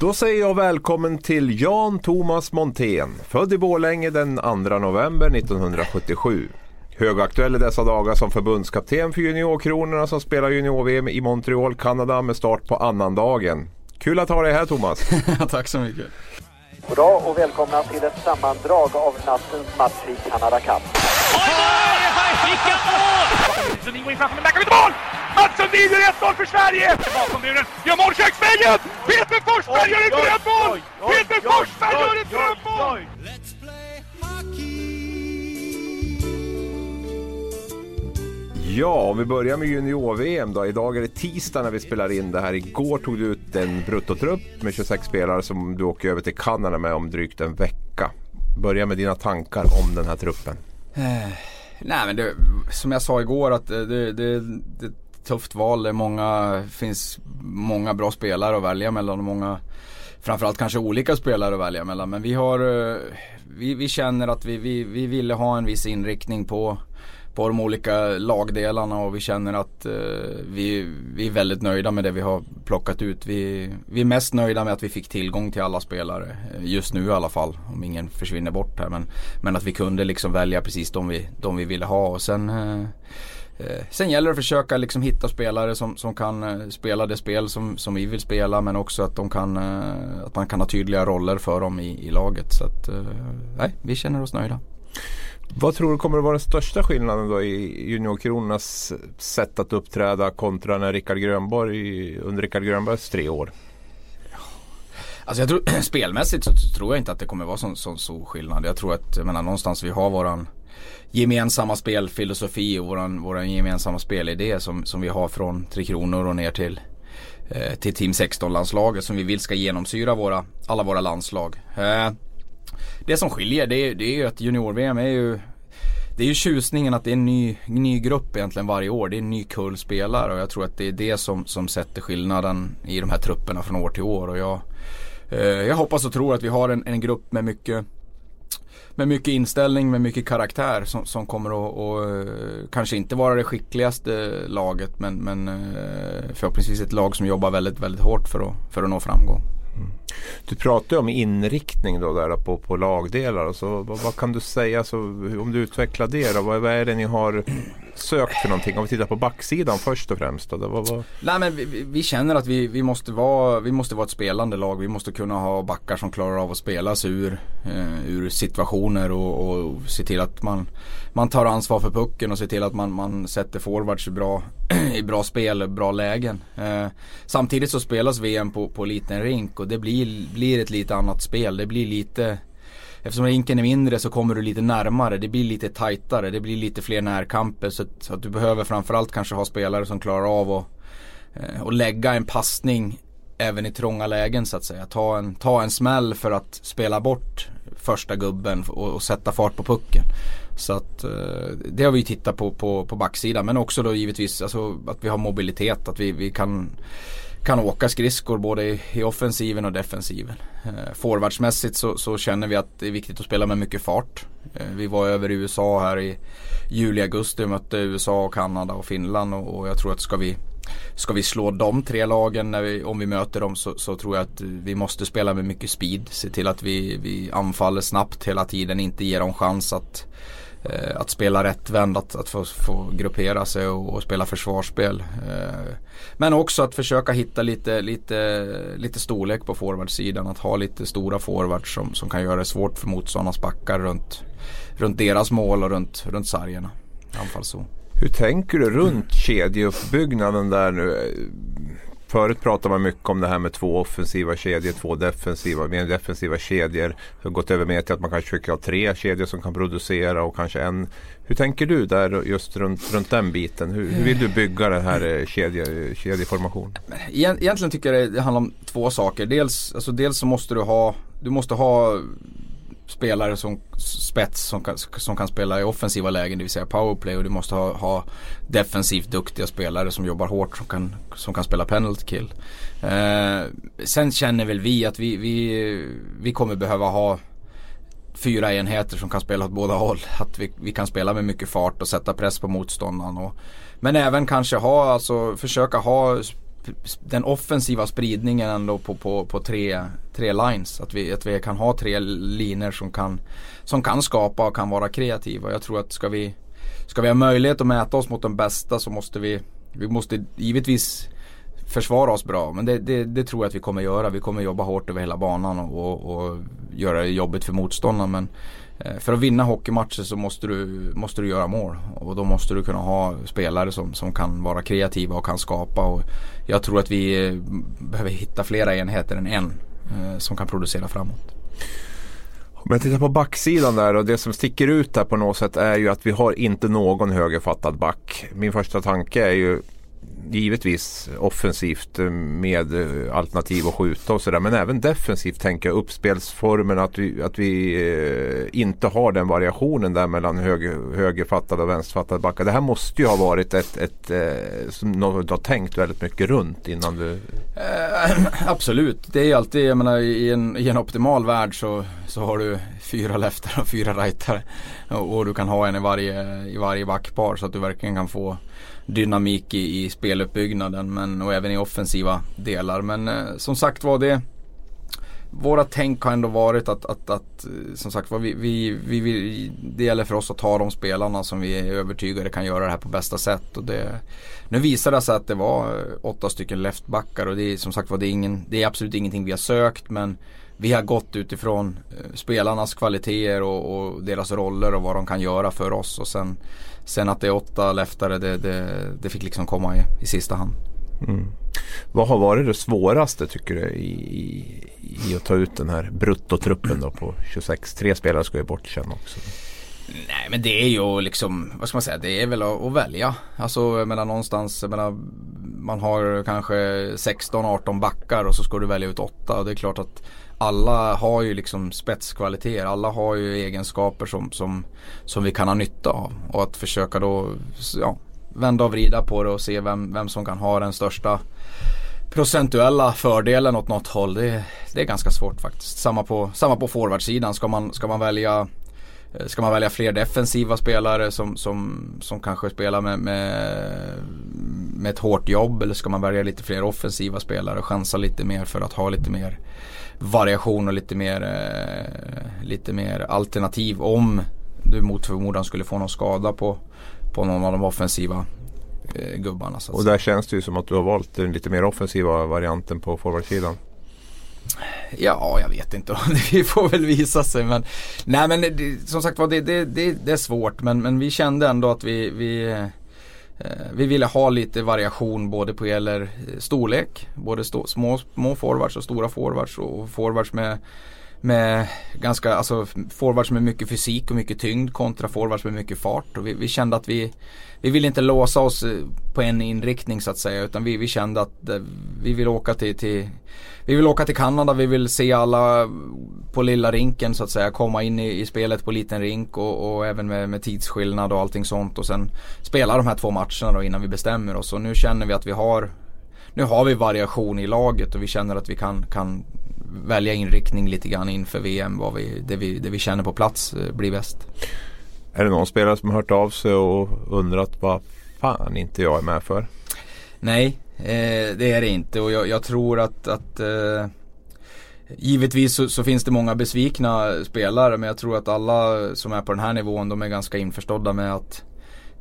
Då säger jag välkommen till Jan Thomas Montén, född i Borlänge den 2 november 1977. Högaktuell i dessa dagar som förbundskapten för juniorkronorna som spelar junior-VM i Montreal, Kanada med start på annandagen. Kul att ha dig här Thomas. Tack så mycket. Goddag och välkomna till ett sammandrag av nattens match i Canada Cup. Vilka mål! Sundin går in framför, men där kan vi inte mål! Mats Sundin gör 1-0 för Sverige! Bakom gör mål köksvägen! Peter Forsberg gör ett drömmål! Peter Forsberg gör ett drömmål! Ja, om vi börjar med junior-VM då. Idag är det tisdag när vi spelar in det här. Igår tog du ut en bruttotrupp med 26 spelare som du åker över till Kanada med om drygt en vecka. Börja med dina tankar om den här truppen. Eh, nej men det, som jag sa igår att det, det, det, det tufft val. Det många, finns många bra spelare att välja mellan och många framförallt kanske olika spelare att välja mellan. Men vi har, eh, vi, vi känner att vi, vi, vi ville ha en viss inriktning på på de olika lagdelarna och vi känner att eh, vi, vi är väldigt nöjda med det vi har plockat ut. Vi, vi är mest nöjda med att vi fick tillgång till alla spelare. Eh, just nu i alla fall, om ingen försvinner bort här. Men, men att vi kunde liksom välja precis de vi, de vi ville ha och sen Eh, Sen gäller det att försöka liksom hitta spelare som, som kan eh, spela det spel som, som vi vill spela men också att, de kan, eh, att man kan ha tydliga roller för dem i, i laget. Så att, eh, nej, vi känner oss nöjda. Vad tror du kommer att vara den största skillnaden då i juniorkronornas sätt att uppträda kontra när Rickard Grönborg under Rickard Grönborgs tre år? Alltså jag tror, spelmässigt så tror jag inte att det kommer vara sån, sån stor skillnad. Jag tror att, jag menar, någonstans vi har våran gemensamma spelfilosofi och våran, våran gemensamma spelidé som, som vi har från Tre Kronor och ner till, eh, till Team 16-landslaget som vi vill ska genomsyra våra, alla våra landslag. Eh, det som skiljer det är, det är ju att junior-VM är ju det är ju tjusningen att det är en ny, ny grupp egentligen varje år. Det är en ny kull spelare och jag tror att det är det som, som sätter skillnaden i de här trupperna från år till år. Och jag, eh, jag hoppas och tror att vi har en, en grupp med mycket med mycket inställning, med mycket karaktär som, som kommer att och, eh, kanske inte vara det skickligaste eh, laget men, men eh, förhoppningsvis ett lag som jobbar väldigt, väldigt hårt för att, för att nå framgång. Du pratade om inriktning då där på, på lagdelar. Alltså, vad, vad kan du säga alltså, så, om du utvecklar det då? Vad, vad är det ni har sökt för någonting? Om vi tittar på backsidan först och främst. Då, vad, vad... Nej men vi, vi- känner att vi, vi, måste vara, vi måste vara ett spelande lag. Vi måste kunna ha backar som klarar av att spela sig ur, eh, ur situationer och, och se till att man, man tar ansvar för pucken och se till att man, man sätter forwards bra, i bra spel, bra lägen. Eh, samtidigt så spelas VM på, på liten rink och det blir, blir ett lite annat spel. Det blir lite Eftersom rinken är mindre så kommer du lite närmare. Det blir lite tajtare. Det blir lite fler närkamper. Så att, så att du behöver framförallt kanske ha spelare som klarar av att eh, och lägga en passning även i trånga lägen så att säga. Ta en, ta en smäll för att spela bort första gubben och, och sätta fart på pucken. Så att eh, det har vi tittat på, på på backsidan men också då givetvis alltså, att vi har mobilitet. Att vi, vi kan kan åka skridskor både i, i offensiven och defensiven. Eh, forwardsmässigt så, så känner vi att det är viktigt att spela med mycket fart. Eh, vi var över i USA här i juli, augusti och mötte USA och Kanada och Finland och, och jag tror att ska vi Ska vi slå de tre lagen när vi, om vi möter dem så, så tror jag att vi måste spela med mycket speed. Se till att vi, vi anfaller snabbt hela tiden, inte ger dem chans att Eh, att spela rättvänd, att, att få, få gruppera sig och, och spela försvarsspel. Eh, men också att försöka hitta lite, lite, lite storlek på forwardsidan. Att ha lite stora forwards som, som kan göra det svårt för motståndarnas backar runt, runt deras mål och runt, runt sargerna. Anfallszon. Hur tänker du runt kedjeuppbyggnaden där nu? Förut pratade man mycket om det här med två offensiva kedjor, två defensiva, mer defensiva kedjor. Det har gått över mer till att man kanske försöker ha tre kedjor som kan producera och kanske en. Hur tänker du där just runt, runt den biten? Hur, hur vill du bygga den här eh, kedje, kedjeformationen? Egentligen tycker jag det handlar om två saker. Dels, alltså dels så måste du ha, du måste ha spelare som spets som kan, som kan spela i offensiva lägen, det vill säga powerplay och du måste ha, ha defensivt duktiga spelare som jobbar hårt som kan, som kan spela penalty kill. Eh, sen känner väl vi att vi, vi, vi kommer behöva ha fyra enheter som kan spela åt båda håll. Att vi, vi kan spela med mycket fart och sätta press på motståndaren. Och, men även kanske ha, alltså försöka ha den offensiva spridningen ändå på, på, på tre, tre lines. Att vi, att vi kan ha tre linjer som kan, som kan skapa och kan vara kreativa. Jag tror att ska vi, ska vi ha möjlighet att mäta oss mot de bästa så måste vi, vi måste givetvis försvara oss bra. Men det, det, det, tror jag att vi kommer göra. Vi kommer jobba hårt över hela banan och, och, och göra det jobbigt för motståndaren. Men Eh, för att vinna hockeymatcher så måste du, måste du göra mål. Och då måste du kunna ha spelare som, som kan vara kreativa och kan skapa. Och jag tror att vi eh, behöver hitta flera enheter än en eh, som kan producera framåt. Om jag tittar på backsidan där och det som sticker ut där på något sätt är ju att vi har inte någon högerfattad back. Min första tanke är ju givetvis offensivt eh, med eh, alternativ att skjuta och sådär. Men även defensivt tänker jag uppspelsformen att vi, att vi eh, inte har den variationen där mellan höger, högerfattade och vänsterfattade backar. Det här måste ju ha varit ett, ett, ett som något du har tänkt väldigt mycket runt innan du... Eh, absolut, det är ju alltid, jag menar i en, i en optimal värld så, så har du fyra leftare och fyra rightare. Och, och du kan ha en i varje, i varje backpar så att du verkligen kan få dynamik i, i speluppbyggnaden men, och även i offensiva delar. Men eh, som sagt var det Våra tänk har ändå varit att, att, att eh, som sagt var vi, vi, vi, det gäller för oss att ta de spelarna som vi är övertygade kan göra det här på bästa sätt. Och det, nu visade det sig att det var eh, åtta stycken leftbackar och det är som sagt var det är, ingen, det är absolut ingenting vi har sökt men vi har gått utifrån eh, spelarnas kvaliteter och, och, deras roller och vad de kan göra för oss. Och sen Sen att det är åtta leftare det, det, det fick liksom komma i, i sista hand. Mm. Vad har varit det svåraste tycker du i, i, i att ta ut den här bruttotruppen då på 26? Tre spelare ska ju bort sen också. Nej men det är ju liksom, vad ska man säga, det är väl att, att välja. Alltså jag menar någonstans, jag menar, man har kanske 16-18 backar och så ska du välja ut åtta. Och det är klart att alla har ju liksom spetskvaliteter. Alla har ju egenskaper som, som, som vi kan ha nytta av. Och att försöka då ja, vända och vrida på det och se vem, vem som kan ha den största procentuella fördelen åt något håll. Det, det är ganska svårt faktiskt. Samma på, samma på forwardsidan. Ska man, ska man välja eh, Ska man välja fler defensiva spelare som, som, som kanske spelar med, med, med ett hårt jobb eller ska man välja lite fler offensiva spelare och chansa lite mer för att ha lite mer variation och lite mer, eh, lite mer alternativ om du mot förmodan skulle få någon skada på, på någon av de offensiva eh, gubbarna. och där känns det ju som att du har valt den lite mer offensiva varianten på forwardsidan. Ja, jag vet inte. det får väl visa sig. Men, nej men det, som sagt var det, det, det, är svårt. Men, men vi kände ändå att vi, vi Eh, vi ville ha lite variation både på gäller eh, storlek, både stå, små, små forwards och stora forwards och forwards med, med ganska, alltså forwards med mycket fysik och mycket tyngd kontra forwards med mycket fart. Och vi, vi kände att vi, vi ville inte låsa oss eh, på en inriktning så att säga utan vi, vi kände att eh, vi vill åka till, till vi vill åka till Kanada, vi vill se alla på lilla rinken så att säga. Komma in i, i spelet på liten rink och, och, även med, med tidsskillnad och allting sånt. Och sen spela de här två matcherna då innan vi bestämmer oss. Och nu känner vi att vi har Nu har vi variation i laget och vi känner att vi kan, kan välja inriktning lite grann inför VM. Vad vi, det, vi, det vi känner på plats eh, blir bäst. Är det någon spelare som har hört av sig och undrat vad fan inte jag är med för? Nej, Eh, det är det inte och jag, jag tror att, att eh, Givetvis så, så, finns det många besvikna spelare men jag tror att alla som är på den här nivån de är ganska införstådda med att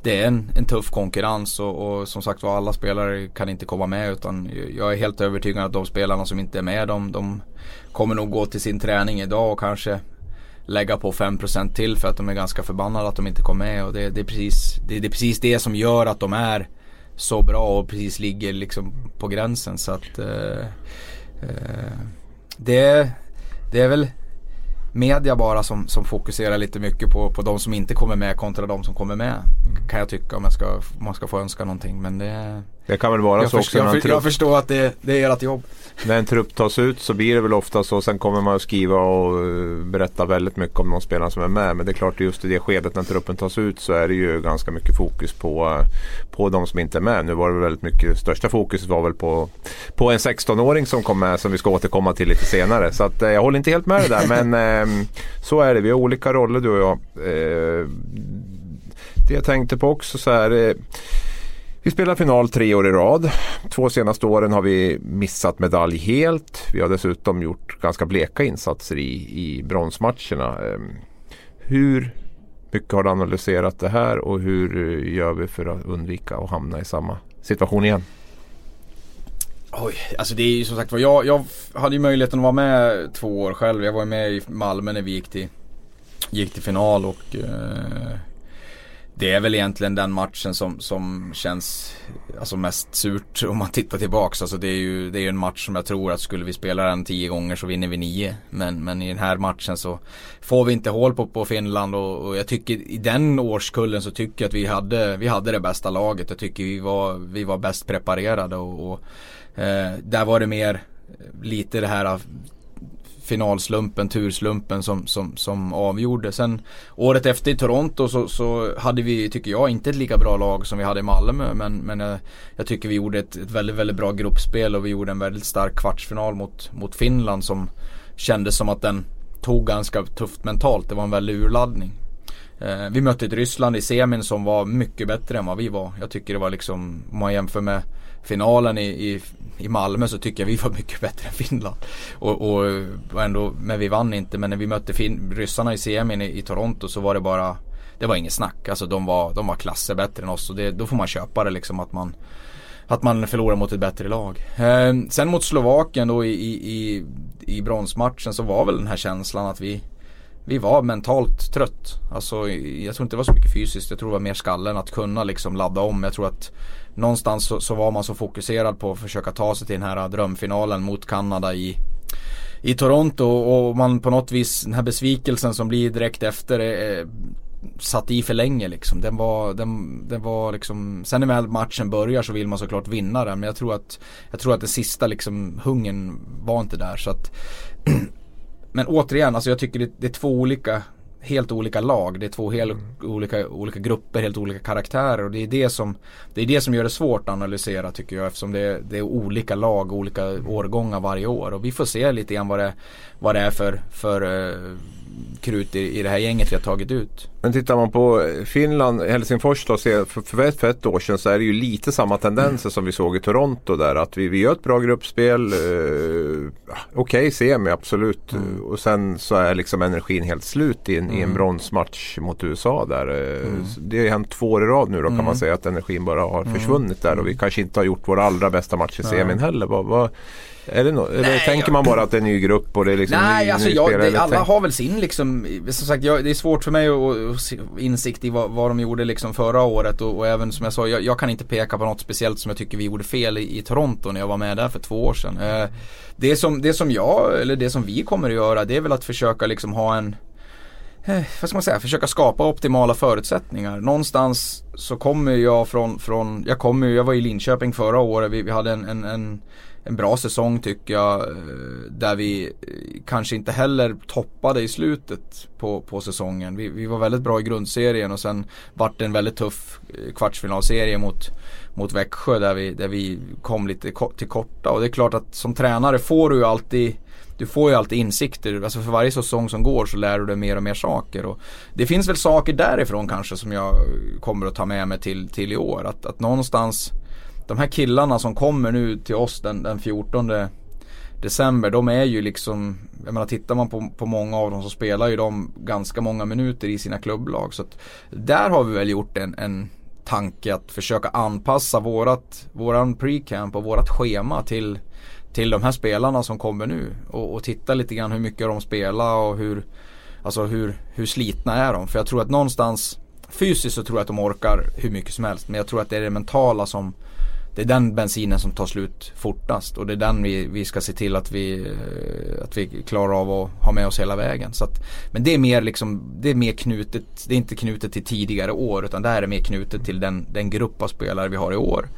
det är en, en tuff konkurrens och, och, som sagt var alla spelare kan inte komma med utan jag är helt övertygad att de spelarna som inte är med de, de kommer nog gå till sin träning idag och kanske lägga på 5% till för att de är ganska förbannade att de inte kom med och det, det, är precis, det, det är precis det som gör att de är så bra och precis ligger liksom på gränsen. Så att eh, eh, det, det är väl media bara som, som fokuserar lite mycket på, på de som inte kommer med kontra de som kommer med. Mm. Kan jag tycka om jag ska, om man ska få önska någonting. Men det, det kan väl vara jag så också. Jag, för, jag förstår att det, det är ert jobb. När en trupp tas ut så blir det väl ofta så. Sen kommer man att skriva och eh, berätta väldigt mycket om de spelare som är med. Men det är klart just i det skedet när truppen tas ut så är det ju ganska mycket fokus på, eh, på de som inte är med. Nu var det väldigt mycket, största fokuset var väl på, på en 16-åring som kom med som vi ska återkomma till lite senare. Så att, eh, jag håller inte helt med det där men eh, så är det. Vi har olika roller du och jag. Det jag tänkte på också så här. Vi spelar final tre år i rad. Två senaste åren har vi missat medalj helt. Vi har dessutom gjort ganska bleka insatser i, i bronsmatcherna. Ehm, hur mycket har du analyserat det här och hur eh, gör vi för att undvika att hamna i samma situation igen? Oj, alltså det är ju som sagt var jag, jag hade ju möjligheten att vara med två år själv. Jag var med i Malmö när vi gick till, gick till final och eh, det är väl egentligen den matchen som, som känns alltså mest surt om man tittar tillbaks. Alltså det är ju det är en match som jag tror att skulle vi spela den tio gånger så vinner vi nio. Men, men i den här matchen så får vi inte hål på, på Finland och, och jag tycker i den årskullen så tycker jag att vi hade, vi hade det bästa laget. Jag tycker vi var, vi var bäst preparerade och, och eh, där var det mer lite det här finalslumpen, turslumpen som, som, som avgjorde. Sen året efter i Toronto så, så hade vi, tycker jag, inte ett lika bra lag som vi hade i Malmö. Men, men jag, jag tycker vi gjorde ett, ett, väldigt, väldigt bra gruppspel och vi gjorde en väldigt stark kvartsfinal mot, mot Finland som kändes som att den tog ganska tufft mentalt. Det var en väldig urladdning. Eh, vi mötte ett Ryssland i semin som var mycket bättre än vad vi var. Jag tycker det var liksom, om man jämför med finalen i, i, i Malmö så tycker jag vi var mycket bättre än Finland. Och, och, och ändå, men vi vann inte. Men när vi mötte fin, ryssarna i semin i, i Toronto så var det bara det var inget snack. Alltså de var, de var klasser bättre än oss och det, då får man köpa det liksom att man att man förlorar mot ett bättre lag. Eh, sen mot Slovakien då i, i, i bronsmatchen så var väl den här känslan att vi vi var mentalt trött. Alltså jag tror inte det var så mycket fysiskt. Jag tror det var mer skallen att kunna liksom ladda om. Jag tror att någonstans så, så, var man så fokuserad på att försöka ta sig till den här drömfinalen mot Kanada i, i Toronto. Och man på något vis den här besvikelsen som blir direkt efter eh, satt i för länge liksom. Den var, den, den var liksom, sen när matchen börjar så vill man såklart vinna den. Men jag tror att, jag tror att det sista liksom hungern var inte där. Så att Men återigen, alltså jag tycker det, det är två olika helt olika lag. Det är två helt mm. olika, olika grupper, helt olika karaktärer. Och det är det, som, det är det som gör det svårt att analysera tycker jag. Eftersom det är, det är olika lag, olika årgångar varje år. Och vi får se lite grann vad det, vad det är för, för uh, krut i, i det här gänget vi har tagit ut. Men tittar man på Finland, Helsingfors då, för, för, för ett år sedan så är det ju lite samma tendenser mm. som vi såg i Toronto där. Att vi, vi gör ett bra gruppspel. Eh, Okej okay, semi absolut. Mm. Och sen så är liksom energin helt slut i en, mm. i en mm. bronsmatch mot USA där. Eh, mm. Det har hänt två år i rad nu då kan man mm. säga att energin bara har försvunnit där. Och vi kanske inte har gjort vår allra bästa match i semin heller. Vad, vad, det no eller nej, tänker jag... man bara att det är en ny grupp och det är liksom Nej, ny, alltså ny jag, det, alla tänk... har väl sin liksom, som sagt jag, det är svårt för mig att insikt i vad, vad de gjorde liksom förra året och, och även som jag sa, jag, jag, kan inte peka på något speciellt som jag tycker vi gjorde fel i, i Toronto när jag var med där för två år sedan. Eh, det, som, det som jag, eller det som vi kommer att göra, det är väl att försöka liksom ha en eh, vad ska man säga, försöka skapa optimala förutsättningar. Någonstans så kommer jag från, från jag kommer jag var i Linköping förra året, vi, vi hade en, en, en en bra säsong tycker jag. Eh, där vi eh, kanske inte heller toppade i slutet på, på säsongen. Vi, vi var väldigt bra i grundserien och sen vart det en väldigt tuff eh, kvartsfinalserie mot, mot Växjö där vi, där vi kom lite till korta. Och det är klart att som tränare får du ju alltid du får ju alltid insikter. Alltså för varje säsong som går så lär du dig mer och mer saker. Och det finns väl saker därifrån kanske som jag kommer att ta med mig till, till i år. Att, att någonstans de här killarna som kommer nu till oss den, den 14 december, de är ju liksom, jag menar tittar man på, på många av dem så spelar ju de ganska många minuter i sina klubblag. Så att där har vi väl gjort en, en tanke att försöka anpassa vårat, våran pre-camp och vårat schema till, till de här spelarna som kommer nu. Och, och titta lite grann hur mycket de spelar och hur, alltså hur, hur slitna är de. För jag tror att någonstans fysiskt så tror jag att de orkar hur mycket som helst. Men jag tror att det är det mentala som det är den bensinen som tar slut fortast och det är den vi, vi ska se till att vi, eh, att vi klarar av att ha med oss hela vägen. Så att, men det är mer liksom, det är mer knutet, det är inte knutet till tidigare år utan det här är mer knutet till den, den grupp av spelare vi har i år.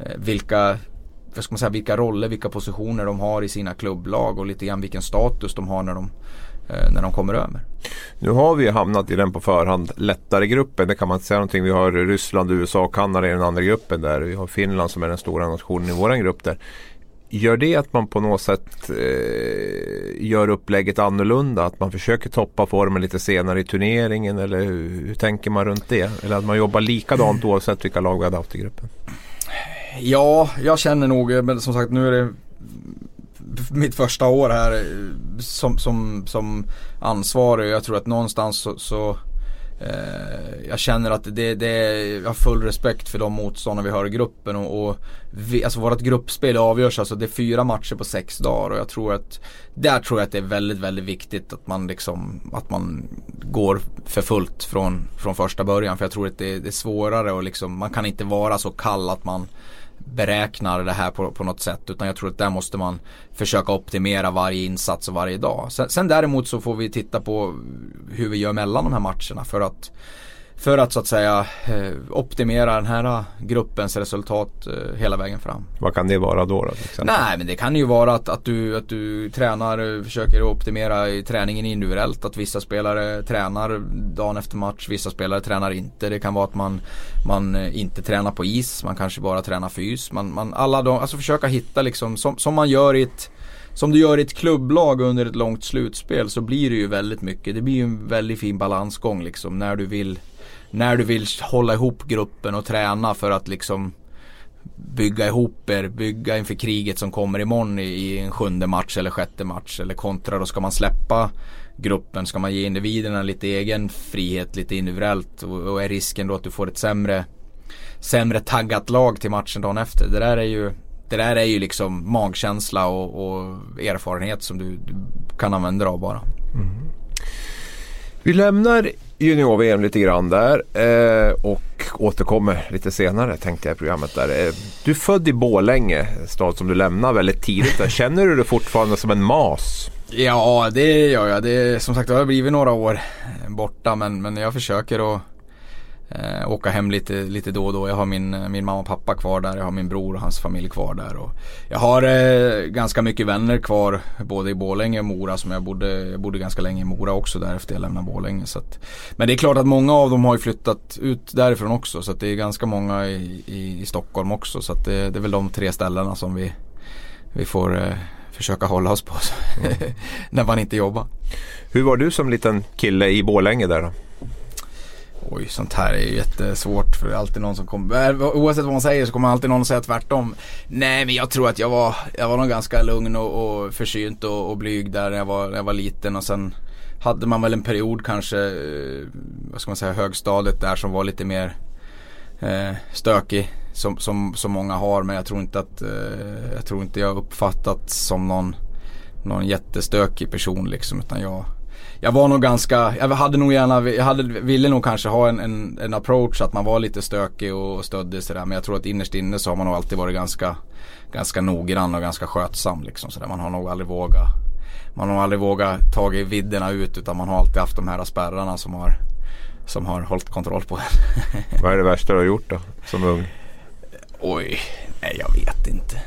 Eh, vilka, vad ska man säga, vilka roller, vilka positioner de har i sina klubblag och lite grann vilken status de har när de, när de kommer över. Nu har vi hamnat i den på förhand lättare gruppen. Det kan man inte säga någonting. Vi har Ryssland, USA och Kanada i den andra gruppen där. Vi har Finland som är den stora nationen i vår grupp där. Gör det att man på något sätt eh, gör upplägget annorlunda? Att man försöker toppa formen lite senare i turneringen? Eller hur, hur tänker man runt det? Eller att man jobbar likadant oavsett vilka lag vi hade haft i gruppen? Ja, jag känner nog, men som sagt nu är det mitt första år här eh, som, som, som ansvarig. Jag tror att någonstans så, så eh, jag känner att det, det, jag har full respekt för de motståndare vi har i gruppen och, och vi, alltså vårt gruppspel avgörs alltså, det är fyra matcher på sex dagar och jag tror att där tror jag att det är väldigt, väldigt viktigt att man liksom, att man går för fullt från, från första början för jag tror att det, det är svårare och liksom, man kan inte vara så kall att man beräknar det här på, på något sätt. Utan jag tror att där måste man försöka optimera varje insats och varje dag. Sen, sen däremot så får vi titta på hur vi gör mellan de här matcherna. För att för att så att säga eh, optimera den här gruppens resultat eh, hela vägen fram. Vad kan det vara då? då Nej men det kan ju vara att, att, du, att du tränar, försöker optimera i träningen individuellt. Att vissa spelare tränar dagen efter match, vissa spelare tränar inte. Det kan vara att man, man eh, inte tränar på is, man kanske bara tränar fys. Man, man, alla de, alltså försöka hitta liksom, som, som man gör i ett som du gör i ett klubblag under ett långt slutspel så blir det ju väldigt mycket. Det blir ju en väldigt fin balansgång liksom när du vill när du vill hålla ihop gruppen och träna för att liksom bygga ihop er, bygga inför kriget som kommer imorgon i, i en sjunde match eller sjätte match. Eller kontra då ska man släppa gruppen, ska man ge individerna lite egen frihet, lite individuellt och, och är risken då att du får ett sämre sämre taggat lag till matchen dagen efter. Det där är ju det där är ju liksom magkänsla och, och erfarenhet som du, du, kan använda dig av bara. Mm. Vi lämnar junior-VM lite grann där eh, och återkommer lite senare tänkte jag i programmet där. Eh, du är född i Bålänge, stad som du lämnar väldigt tidigt. Där. Känner du dig fortfarande som en mas? Ja, det gör jag. Det, som sagt, det har blivit några år borta men, men jag försöker att eh, åka hem lite, lite då och då. Jag har min, min mamma och pappa kvar där. Jag har min bror och hans familj kvar där. Och jag har eh, ganska mycket vänner kvar både i Borlänge och Mora som jag bodde, jag bodde ganska länge i Mora också där efter jag lämnade Borlänge. Så att, men det är klart att många av dem har ju flyttat ut därifrån också. Så det är ganska många i, i, i Stockholm också. Så det, det är väl de tre ställena som vi, vi får eh, försöka hålla oss på mm. när man inte jobbar. Hur var du som liten kille i Borlänge där då? Oj, sånt här är ju jättesvårt för det är alltid någon som kommer, oavsett vad man säger så kommer alltid någon säga tvärtom. Nej men jag tror att jag var, jag var nog ganska lugn och, och försynt och, och blyg där när jag, var, när jag var liten och sen hade man väl en period kanske, eh, vad ska man säga, högstadiet där som var lite mer eh, stökig. Som, som, som många har men jag tror inte att, eh, jag tror inte jag uppfattat som någon, någon jättestökig person liksom utan jag jag var nog ganska, jag hade nog gärna, jag hade, ville nog kanske ha en, en, en approach att man var lite stökig och stöddig sådär. Men jag tror att innerst inne så har man nog alltid varit ganska, ganska noggrann och ganska skötsam liksom sådär. Man har nog aldrig vågat, man har aldrig vågat tagit vidderna ut utan man har alltid haft de här spärrarna som har, som har hållit kontroll på en. Vad är det värsta du har gjort då, som ung? Oj, nej jag vet inte.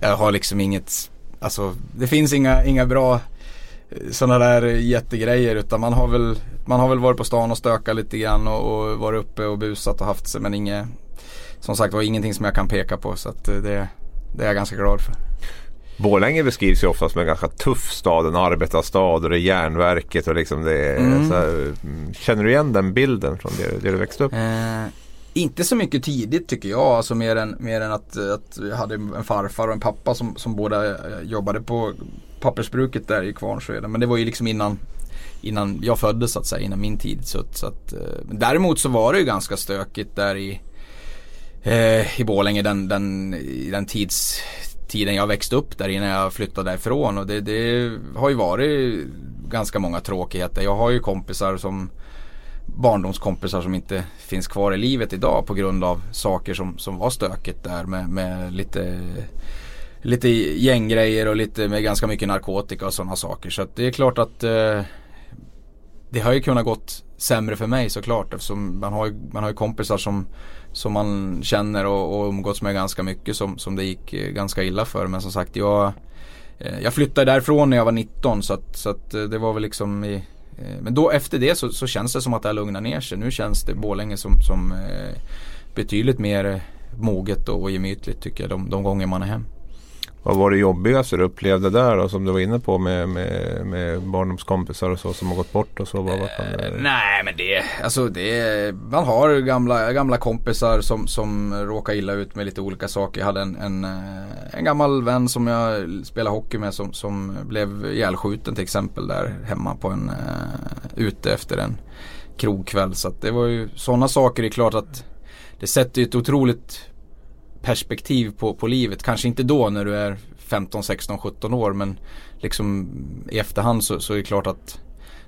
Jag har liksom inget, alltså det finns inga, inga bra sådana där jättegrejer utan man har väl man har väl varit på stan och stökat lite grann och, och varit uppe och busat och haft sig men inget Som sagt var ingenting som jag kan peka på så att det, det är jag ganska glad för. Borlänge beskrivs ju ofta som en ganska tuff stad, en arbetarstad och det är järnverket och liksom det är, mm. så här, Känner du igen den bilden från det, det du växte upp? Eh, inte så mycket tidigt tycker jag, alltså mer än, mer än att, att jag hade en farfar och en pappa som, som båda jobbade på pappersbruket där i Kvarnsveden. Men det var ju liksom innan, innan jag föddes så att säga, innan min tid. Så, så att, eh, däremot så var det ju ganska stökigt där i, eh, i Borlänge den, den, den tids, tiden jag växte upp där innan jag flyttade därifrån. Och det, det har ju varit ganska många tråkigheter. Jag har ju kompisar som barndomskompisar som inte finns kvar i livet idag på grund av saker som, som var stökigt där med, med lite lite gänggrejer och lite med ganska mycket narkotika och sådana saker. Så det är klart att eh, det har ju kunnat gått sämre för mig såklart eftersom man har ju, man har ju kompisar som, som man känner och, och umgåtts med ganska mycket som, som det gick eh, ganska illa för. Men som sagt jag, eh, jag flyttade därifrån när jag var 19 så att, så att eh, det var väl liksom i, eh, men då efter det så, så, känns det som att det har lugnat ner sig. Nu känns det Borlänge som, som eh, betydligt mer moget och, och gemytligt tycker jag de, de gånger man är hem. Vad var det jobbigaste du upplevde där då, som du var inne på med, med, med barndomskompisar och så som har gått bort och så? Vad, var det... Eh, nej men det, alltså det, man har gamla, gamla kompisar som, som råkar illa ut med lite olika saker. Jag hade en, en, eh, en gammal vän som jag spelade hockey med som, som blev ihjälskjuten till exempel där hemma på en, uh, ute efter en krogkväll. Så att det var ju sådana saker, det är klart att det sätter ju ett otroligt perspektiv på, på livet. Kanske inte då när du är 15, 16, 17 år men liksom i efterhand så, så är det klart att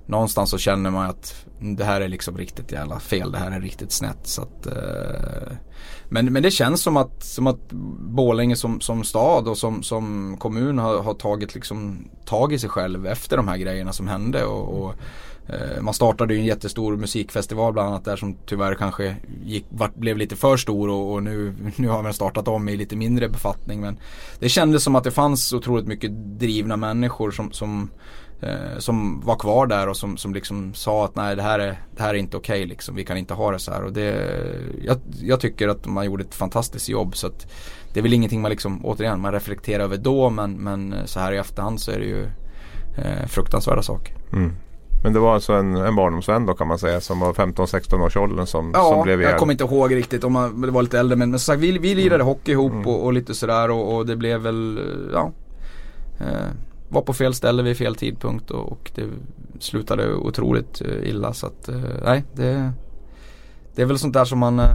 någonstans så känner man att det här är liksom riktigt jävla fel. Det här är riktigt snett. Så att, eh, men, men det känns som att, som att Borlänge som, som stad och som, som kommun har, har tagit liksom tag i sig själv efter de här grejerna som hände. och, och Eh, man startade ju en jättestor musikfestival bland annat där som tyvärr kanske gick, blev lite för stor och, och, nu, nu har man startat om i lite mindre befattning. Men det kändes som att det fanns otroligt mycket drivna människor som, som, eh, som var kvar där och som, som liksom sa att nej det här är, det här är inte okej okay, liksom. Vi kan inte ha det så här. Och det, jag, jag tycker att man gjorde ett fantastiskt jobb. så att Det är väl ingenting man liksom, återigen, man reflekterar över då men, men så här i efterhand så är det ju eh, fruktansvärda saker. Mm. Men det var alltså en, en barndomsvän då kan man säga som var 15-16 års åldern som, ja, som blev ihjäl. jag kommer inte ihåg riktigt om man det var lite äldre men, men som sagt vi, vi lirade mm. hockey ihop mm. och, och, lite sådär och, och, det blev väl, ja. Eh, var på fel ställe vid fel tidpunkt och, och det slutade otroligt eh, illa så att eh, nej det, det är väl sånt där som man eh,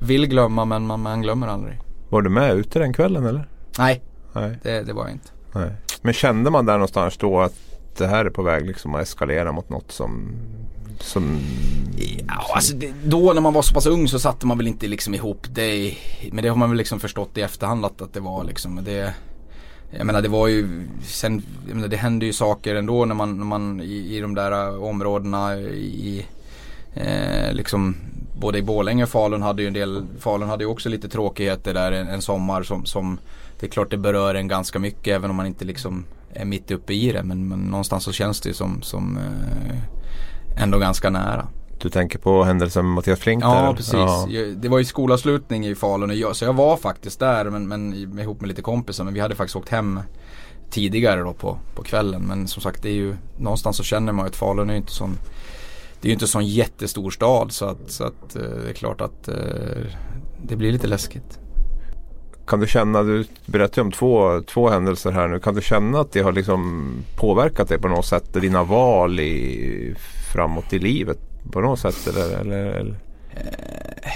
vill glömma men man, man glömmer aldrig. Var du med ute den kvällen eller? Nej, nej. Det, det var jag inte. Nej. Men kände man där någonstans då att det här är på väg liksom att eskalera mot något som som, ja, alltså det, då när man var så pass ung så satte man väl inte liksom ihop det. Men det har man väl liksom förstått i efterhand att, att det var liksom. Det, jag menar det var ju, sen, jag menar, det hände ju saker ändå när man, när man i, i de där områdena i, eh, liksom både i Borlänge och Falun hade ju en del, Falun hade ju också lite tråkigheter där en, en sommar som, som det är klart det berör en ganska mycket även om man inte liksom är mitt uppe i det. Men, men någonstans så känns det som, som eh, ändå ganska nära. Du tänker på händelsen med Mattias Flink Ja, där? precis. Ja. Det var ju skolavslutning i Falun så jag var faktiskt där men, men ihop med lite kompisar. Men vi hade faktiskt åkt hem tidigare då på, på kvällen. Men som sagt det är ju någonstans så känner man ju att Falun är ju inte sån det är ju inte sån jättestor stad så att, så att eh, det är klart att eh, det blir lite läskigt. Kan du känna, du berättade om två, två händelser här nu. Kan du känna att det har liksom påverkat dig på något sätt? Dina val i, framåt i livet på något sätt? Eller, eller, eller? Uh,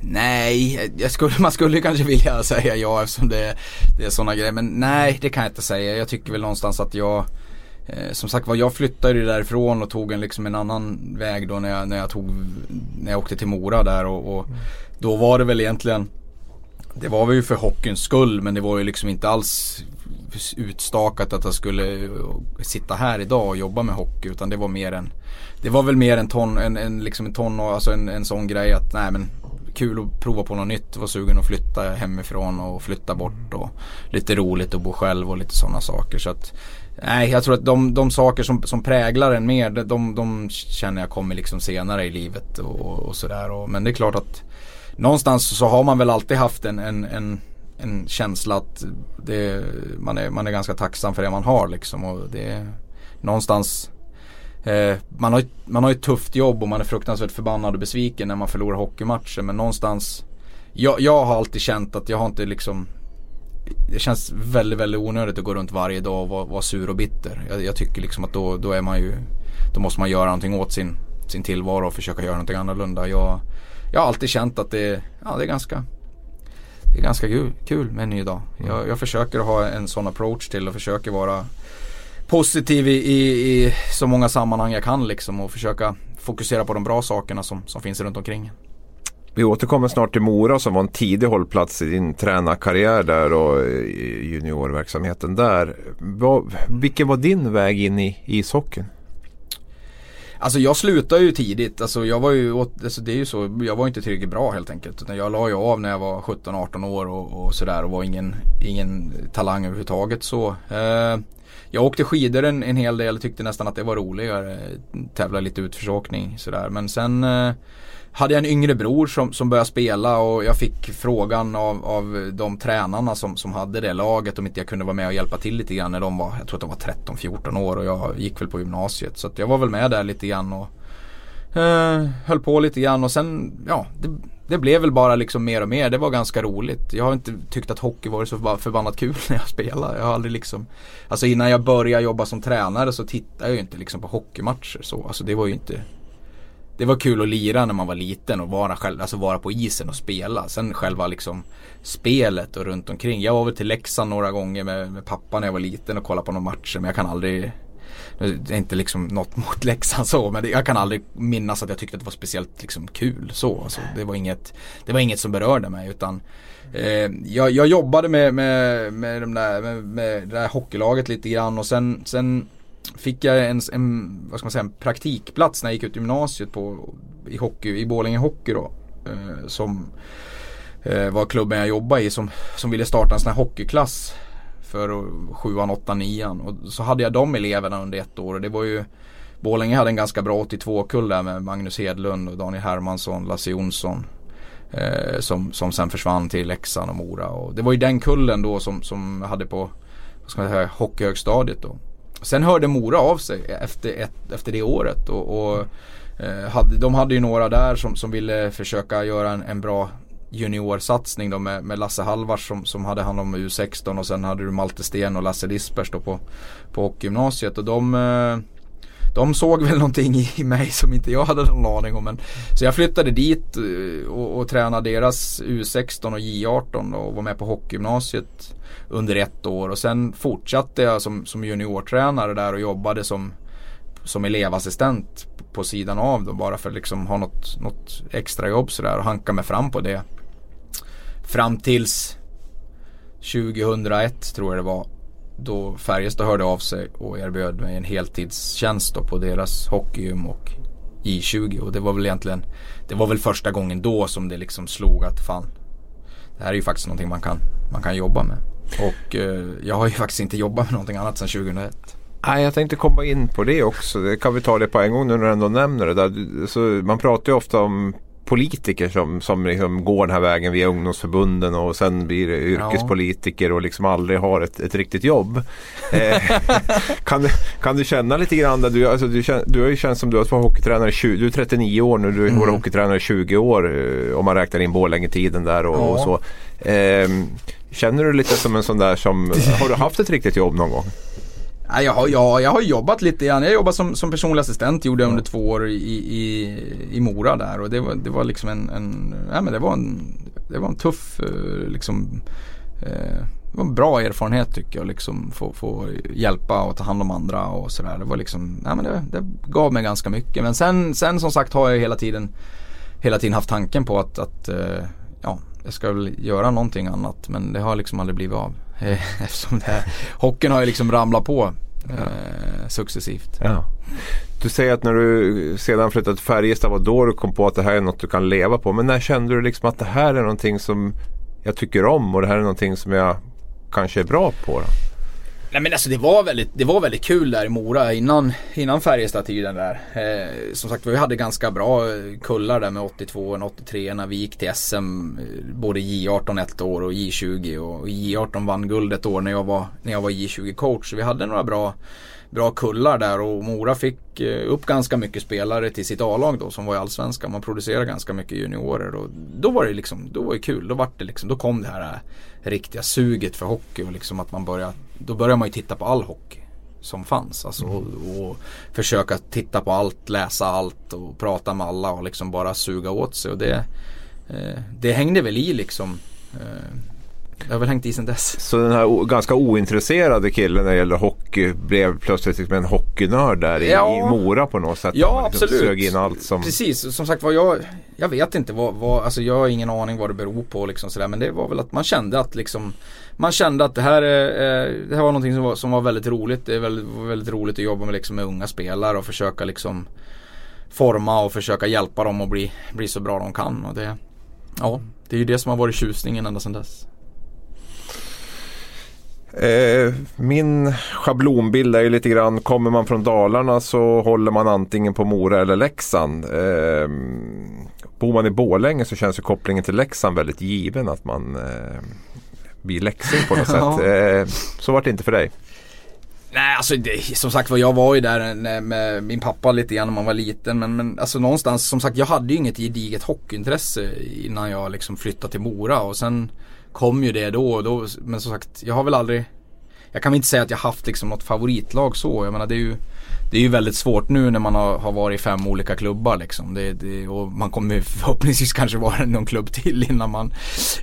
nej, jag skulle, man skulle kanske vilja säga ja eftersom det, det är sådana grejer. Men nej, det kan jag inte säga. Jag tycker väl någonstans att jag eh, som sagt var, jag flyttade ju därifrån och tog en, liksom en annan väg då när jag, när jag, tog, när jag åkte till Mora där och, och då var det väl egentligen det var väl ju för hockeyns skull men det var ju liksom inte alls utstakat att jag skulle sitta här idag och jobba med hockey utan det var mer en Det var väl mer en ton, en, en, liksom en ton alltså en, en sån grej att nej men kul att prova på något nytt. Var sugen att flytta hemifrån och flytta bort och lite roligt att bo själv och lite sådana saker. Så att, nej, jag tror att de, de saker som, som präglar en mer, de, de känner jag kommer liksom senare i livet och, och sådär. Men det är klart att någonstans så har man väl alltid haft en, en, en, en känsla att det, man, är, man är ganska tacksam för det man har liksom. Och det är någonstans eh, man, har, man har ett tufft jobb och man är fruktansvärt förbannad och besviken när man förlorar hockeymatcher. Men någonstans jag, jag har alltid känt att jag har inte liksom det känns väldigt, väldigt onödigt att gå runt varje dag och vara, vara sur och bitter. Jag, jag, tycker liksom att då, då är man ju Då måste man göra någonting åt sin, sin tillvaro och försöka göra någonting annorlunda. Jag, jag har alltid känt att det, ja, det är ganska det är ganska kul, kul med en ny dag. Mm. Jag, jag, försöker ha en sån approach till och försöker vara positiv i, i, i, så många sammanhang jag kan liksom och försöka fokusera på de bra sakerna som, som finns runt omkring. Vi återkommer snart till Mora som var en tidig hållplats i din tränarkarriär där och juniorverksamheten där. vilken var din väg in i ishockeyn? Alltså jag slutade ju tidigt. Alltså jag var ju, alltså det är ju så, jag var inte tillräckligt bra helt enkelt. Utan jag la ju av när jag var 17-18 år och, och sådär och var ingen, ingen talang överhuvudtaget så. Eh, jag åkte skidor en, en hel del, tyckte nästan att det var roligare. Tävla lite utförsåkning sådär. Men sen eh, hade jag en yngre bror som, som började spela och jag fick frågan av, av de tränarna som, som hade det laget om inte jag kunde vara med och hjälpa till lite grann när de var, jag tror att de var 13-14 år och jag gick väl på gymnasiet. Så att jag var väl med där lite grann och eh, höll på lite grann och sen, ja, det, det blev väl bara liksom mer och mer. Det var ganska roligt. Jag har inte tyckt att hockey varit så förbannat kul när jag spelade. Jag har aldrig liksom Alltså innan jag började jobba som tränare så tittade jag ju inte liksom på hockeymatcher så. Alltså det var ju inte Det var kul att lira när man var liten och vara själv, alltså vara på isen och spela. Sen själva liksom spelet och runt omkring. Jag var väl till Leksand några gånger med, med pappa när jag var liten och kollade på några matcher men jag kan aldrig det är inte liksom något mot Leksand så men det, jag kan aldrig minnas att jag tyckte att det var speciellt liksom kul så. Alltså, det, var inget, det var inget som berörde mig utan eh, jag, jag, jobbade med, med, med, de där, med, med det där hockeylaget lite grann och sen, sen fick jag en, en, vad ska man säga, en praktikplats när jag gick ut gymnasiet på, i, hockey, i Borlänge Hockey då. Eh, som eh, var klubben jag jobbade i som, som ville starta en sån här hockeyklass för sjuan, åttan, nian. Och så hade jag de eleverna under ett år och det var ju Borlänge hade en ganska bra 82-kull där med Magnus Hedlund och Daniel Hermansson, Lasse Jonsson. Eh, som, som sen försvann till Leksand och Mora. Och det var ju den kullen då som, som hade på vad ska man säga, hockeyhögstadiet då. Sen hörde Mora av sig efter, ett, efter det året. Och, och eh, hade, de hade ju några där som, som ville försöka göra en, en bra juniorsatsning då med, med Lasse Halvars som, som hade hand om U16 och sen hade du Malte Sten och Lasse Dispers då på, på hockeygymnasiet och de eh, de såg väl någonting i mig som inte jag hade någon aning om. Men, så jag flyttade dit eh, och, och tränade deras U16 och J18 och var med på hockeygymnasiet under ett år. Och sen fortsatte jag som, som juniortränare där och jobbade som, som elevassistent på sidan av då bara för att liksom ha något, något extra jobb sådär och hanka mig fram på det. Fram tills 2001 tror jag det var. Då Färjestad hörde av sig och erbjöd mig en heltidstjänst då på deras hockeygym och J20 och det var väl egentligen Det var väl första gången då som det liksom slog att fan Det här är ju faktiskt någonting man kan, man kan jobba med. Och eh, jag har ju faktiskt inte jobbat med någonting annat sedan 2001. Nej, jag tänkte komma in på det också. Det kan vi ta det på en gång nu när du ändå nämner det. Där. Så man pratar ju ofta om politiker som, som liksom går den här vägen via ungdomsförbunden och sen blir yrkespolitiker och liksom aldrig har ett, ett riktigt jobb. Eh, kan, du, kan du känna lite grann, där du, alltså, du, du har ju känt som du har varit hockeytränare 20, du är 39 år nu, du har mm. varit hockeytränare 20 år eh, om man räknar in Borlänge-tiden där och, ja. och så. Eh, känner du lite som en sån där som, har du haft ett riktigt jobb någon gång? Ja, jag, har, jag, jag har jobbat lite grann. Jag jobbade som, som personlig assistent gjorde jag under två år i, i, i Mora där och det var, det var liksom en, en, ja, men det var en, det var en tuff eh, liksom eh, det var en bra erfarenhet tycker jag. Liksom få, få hjälpa och ta hand om andra och sådär. Det var liksom, men det, det, gav mig ganska mycket. Men sen, sen som sagt har jag hela tiden, hela tiden haft tanken på att, att eh, ja, jag ska väl göra någonting annat. Men det har liksom aldrig blivit av. Eftersom det här, hockeyn har ju liksom ramlat på eh, successivt. Ja. Du säger att när du sedan flyttade till Färjestad var då du kom på att det här är något du kan leva på. Men när kände du liksom att det här är någonting som jag tycker om och det här är någonting som jag kanske är bra på? Då? Nej men alltså det var väldigt, det var väldigt kul där i Mora innan, innan Färjestad-tiden där. Eh, som sagt vi hade ganska bra eh, kullar där med 82 och 83 när vi gick till SM. Eh, både J18 ett år och J20 och J18 vann guld ett år när jag var, när jag var J20-coach. Så vi hade några bra bra kullar där och Mora fick eh, upp ganska mycket spelare till sitt A-lag då som var i Allsvenskan. Man producerade ganska mycket juniorer och då var det liksom, då var det kul. Då var det liksom, då kom det här riktiga suget för hockey och liksom att man började, då började man ju titta på all hockey som fanns. Alltså, mm. och, och, försöka titta på allt, läsa allt och prata med alla och liksom bara suga åt sig. Och det, eh, det hängde väl i liksom. Eh, det har väl hängt i sedan dess. Så den här ganska ointresserade killen när det gäller hockey blev plötsligt liksom en hockeynörd där i, ja. i Mora på något sätt? Ja liksom absolut. Sög in allt som... Precis, som sagt var jag, jag vet inte vad, vad, alltså jag har ingen aning vad det beror på liksom sådär men det var väl att man kände att liksom man kände att det här, eh, det här var någonting som var, som var väldigt roligt. Det är väldigt, väldigt roligt att jobba med, liksom, med unga spelare och försöka liksom forma och försöka hjälpa dem att bli, bli så bra de kan. Och det, ja, det är ju det som har varit tjusningen ända sedan dess. Eh, min schablonbild är ju lite grann, kommer man från Dalarna så håller man antingen på Mora eller Leksand. Eh, bor man i Bålänge så känns ju kopplingen till Leksand väldigt given att man eh, blir läxing på något Ja. sätt. Eh, så var det inte för dig. Nej alltså det, som sagt var jag var ju där med min pappa lite grann när man var liten men, men alltså någonstans som sagt jag hade ju inget gediget hockeyintresse innan jag liksom flyttade till Mora och sen kom ju det då och då men som sagt jag har väl aldrig Jag kan väl inte säga att jag haft liksom något favoritlag så jag menar det är ju det är ju väldigt svårt nu när man har, har varit i fem olika klubbar liksom. Det, det, och man kommer ju förhoppningsvis kanske vara i någon klubb till innan man,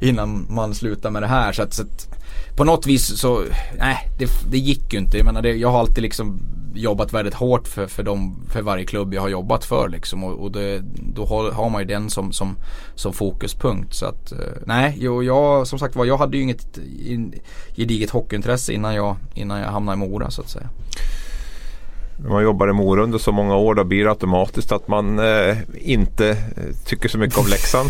innan man slutar med det här. Så att, så att på något vis så, nej det, det gick ju inte. Jag menar det, jag har alltid liksom jobbat väldigt hårt för, för, dem, för varje klubb jag har jobbat för liksom. Och, och det, då har, har man ju den som, som, som fokuspunkt. Så att, eh, nej, jag, jag, som sagt var jag hade ju inget in- gediget hockeyintresse innan jag, innan jag hamnade i Mora så att säga. När man jobbar i Mora under så många år då blir det automatiskt att man eh, inte eh, tycker så mycket om Leksand.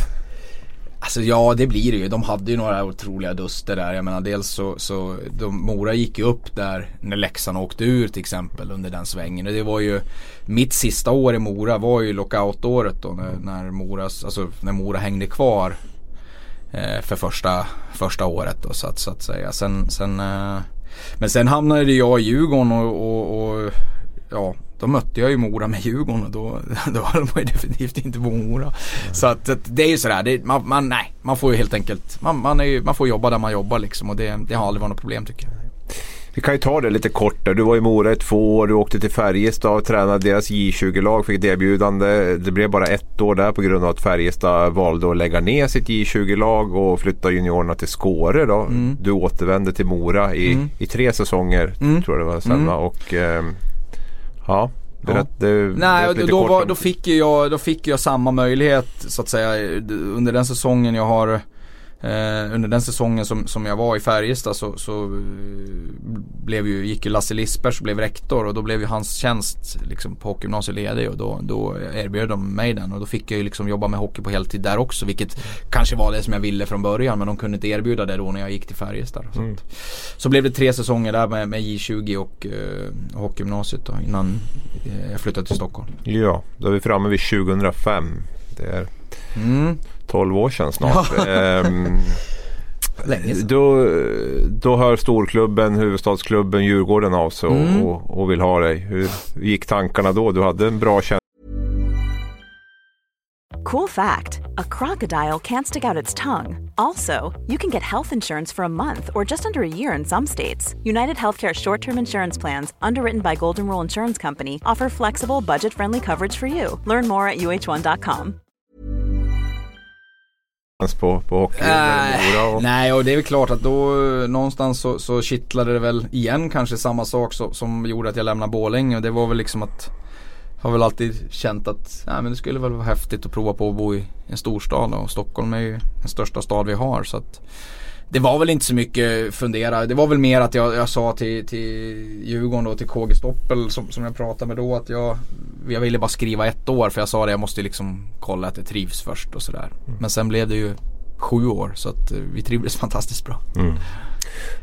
Alltså ja det blir det ju. De hade ju några otroliga duster där. Jag menar dels så, så de, Mora gick ju upp där när Leksand åkte ur till exempel under den svängen. Och det var ju mitt sista år i Mora var ju lockoutåret då när, när, Moras, alltså, när Mora hängde kvar. Eh, för första, första året då så att, så att säga. Sen, sen, eh, men sen hamnade jag i Djurgården och, och, och ja, då mötte jag ju Mora med Djurgården och då, då höll man ju definitivt inte på Mora. Så att, det är ju sådär, det, man, man, nej, man får ju helt enkelt, man, man, ju, man får jobba där man jobbar liksom och det, det har aldrig varit något problem tycker jag. Vi kan ju ta det lite kort där. Du var i Mora i två år, du åkte till Färjestad och tränade deras J20-lag, fick ett erbjudande. Det blev bara ett år där på grund av att Färjestad valde att lägga ner sitt J20-lag och flytta juniorerna till Skåre då. Mm. Du återvände till Mora i, Mm. i tre säsonger, Mm. tror jag det var sen Mm. Och ehm, ja, berätt, du, Nej, då, kort var, då, fick jag, då fick jag samma möjlighet så att säga under den säsongen jag har eh, Under den säsongen som, som jag var i Färjestad så, så eh, blev ju, gick ju Lasse Lispers blev rektor och då blev ju hans tjänst liksom, på hockeygymnasiet ledig och då, då erbjöd de mig den och då fick jag ju liksom jobba med hockey på heltid där också vilket kanske var det som jag ville från början men de kunde inte erbjuda det då när jag gick till Färjestad. Så, Mm. så blev det tre säsonger där med, med J20 och eh, hockeygymnasiet då innan eh, jag flyttade till Stockholm. Ja, då är vi framme vid 2005. Det är Mm. 12 år sedan snart. Ehm, Länge sedan. Då, då hör storklubben, huvudstadsklubben Djurgården av sig och, Mm. och, och vill ha dig. Hur gick tankarna då? Du hade en bra känsla. Cool fact a crocodile can't stick out its tongue. Also, you can get health insurance for a month or just under a year in some states. United Healthcare short term insurance plans, underwritten by Golden Rule Insurance Company, offer flexible, budget friendly coverage for you. Learn more at uh1.com. på, på hockey Äh, och, nej och det är väl klart att då eh, någonstans så, så kittlade det väl igen kanske samma sak så, som gjorde att jag lämnade Borlänge. Och det var väl liksom att har väl alltid känt att nej, men det skulle väl vara häftigt att prova på att bo i en storstad och Stockholm är ju den största stad vi har så att det var väl inte så mycket fundera. Det var väl mer att jag, jag sa till, till Djurgården och till KG Stoppel som, som jag pratade med då att jag, jag ville bara skriva ett år för jag sa det jag måste liksom kolla att jag trivs först och sådär. Men sen blev det ju sju år så att eh, vi trivdes fantastiskt bra. mm.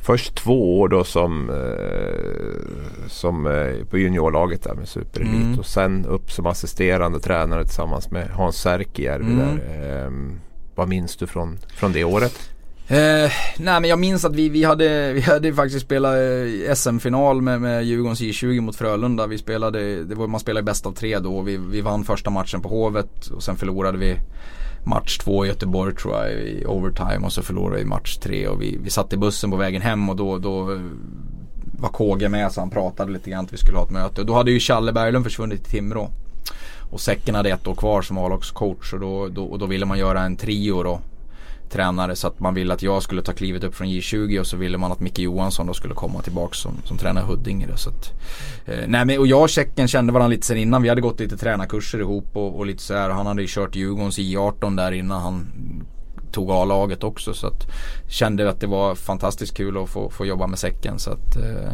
Först två år då som, eh, som eh, på juniorlaget där med superelit Mm. och sen upp som assisterande tränare tillsammans med Hans Särkijärvi Mm. där. Ehm, vad minns du från, från det året? Eh, nej men jag minns att vi, vi, hade, vi hade faktiskt spelat eh, SM-final med, med Djurgårdens J20 mot Frölunda. Vi spelade, det var, man spelade bäst av tre då. Vi, vi vann första matchen på Hovet och sen förlorade vi match två i Göteborg tror jag i overtime och så förlorade vi match tre och vi, vi satt i bussen på vägen hem och då, då eh, var KG med så han pratade lite grann att vi skulle ha ett möte. Och då hade ju Challe Berglund försvunnit till Timrå. Och Säcken hade ett år kvar som A-lagscoach och då, då, och då ville man göra en trio då tränare så att man ville att jag skulle ta klivet upp från J20 och så ville man att Micke Johansson då skulle komma tillbaka som, som tränare i Huddinge. Då, så att, eh, nej, men, och jag och Tjecken kände varandra lite sen innan. Vi hade gått lite tränarkurser ihop och, och lite så här. Han hade ju kört Djurgårdens I18 där innan han tog A-laget också. Så att kände att det var fantastiskt kul att få, få jobba med Säcken. Så att eh,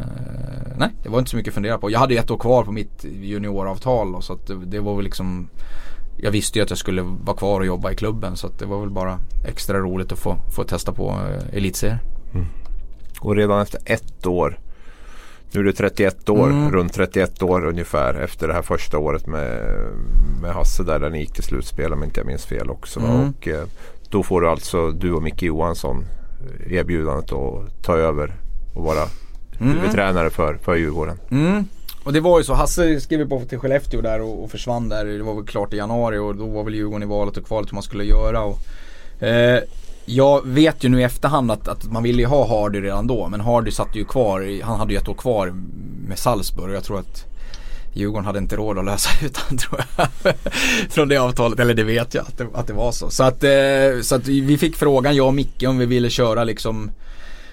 nej, det var inte så mycket att fundera på. Jag hade ju ett år kvar på mitt junioravtal då, så att det, det var väl liksom jag visste ju att jag skulle vara kvar och jobba i klubben så det var väl bara extra roligt att få, få testa på eh, elitserien. Och redan efter ett år nu är du 31 år, Mm. runt 31 år ungefär efter det här första året med, med Hasse där, där ni gick till slutspel om inte jag minns fel också. Mm. Och, eh, då får du alltså, du och Micke Johansson eh, erbjudandet att ta över och vara huvudtränare för, för Djurgården. Mm. Och det var ju så, Hasse skrev ju på till Skellefteå där och, och försvann där. Det var väl klart i januari och då var väl Djurgården i valet och kvalet hur man skulle göra. Och, eh, jag vet ju nu i efterhand att, att man ville ju ha Hardy redan då. Men Hardy satt ju kvar, han hade ju ett år kvar med Salzburg. Och jag tror att Djurgården hade inte råd att lösa ut han tror jag. Från det avtalet, eller det vet jag att det, att det var så. Så att, eh, så att vi fick frågan, jag och Micke, om vi ville köra liksom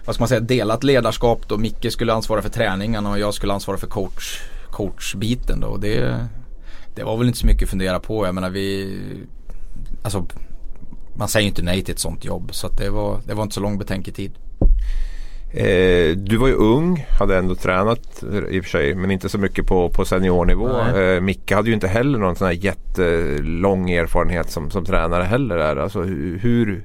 vad ska man säga, delat ledarskap då. Micke skulle ansvara för träningarna och jag skulle ansvara för coach, coachbiten då. Och det, det var väl inte så mycket att fundera på. Jag menar vi, alltså man säger ju inte nej till ett sånt jobb. Så det, var, det var inte så lång betänketid. Eh, du var ju ung, hade ändå tränat i och för sig men inte så mycket på, på seniornivå. Eh, Micke hade ju inte heller någon sån här jättelång erfarenhet som, som tränare heller. Där. Alltså, hur,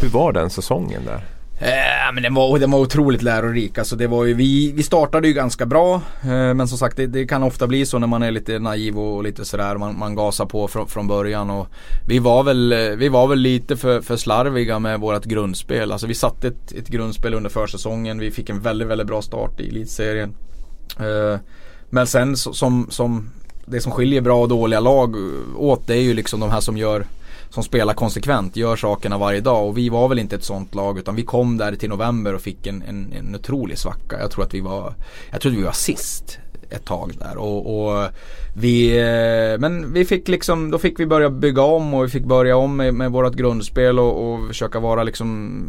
hur var den säsongen där? Eh, men den var, den var otroligt lärorik. Alltså det var ju, vi, vi startade ju ganska bra. Eh, men som sagt det, det kan ofta bli så när man är lite naiv och, lite sådär. Man, man gasar på från, från början. Och vi, var väl, eh, vi var väl lite för, för slarviga med vårt grundspel. Alltså vi satte ett, ett grundspel under försäsongen. Vi fick en väldigt, väldigt bra start i elitserien. Eh, men sen så, som, som det som skiljer bra och dåliga lag eh, åt det är ju liksom de här som gör som spelar konsekvent, gör sakerna varje dag och vi var väl inte ett sånt lag utan vi kom där till november och fick en, en, en otrolig svacka. Jag tror att vi var, jag tror att vi var sist ett tag där och, och vi, eh, men vi fick liksom, då fick vi börja bygga om och vi fick börja om med, med vårt grundspel och, och försöka vara liksom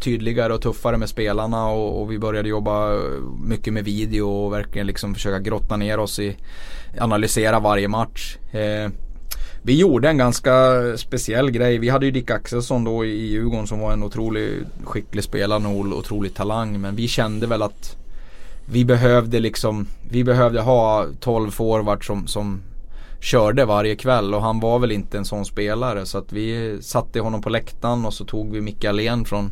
tydligare och tuffare med spelarna och, och vi började jobba mycket med video och verkligen liksom försöka grotta ner oss i, analysera varje match. Eh, vi gjorde en ganska speciell grej. Vi hade ju Dick Axelsson då i Djurgården som var en otroligt skicklig spelare och otrolig talang. Men vi kände väl att vi behövde liksom, vi behövde ha 12 forwards som, som körde varje kväll och han var väl inte en sån spelare. Så att vi satte honom på läktaren och så tog vi Micke Allén från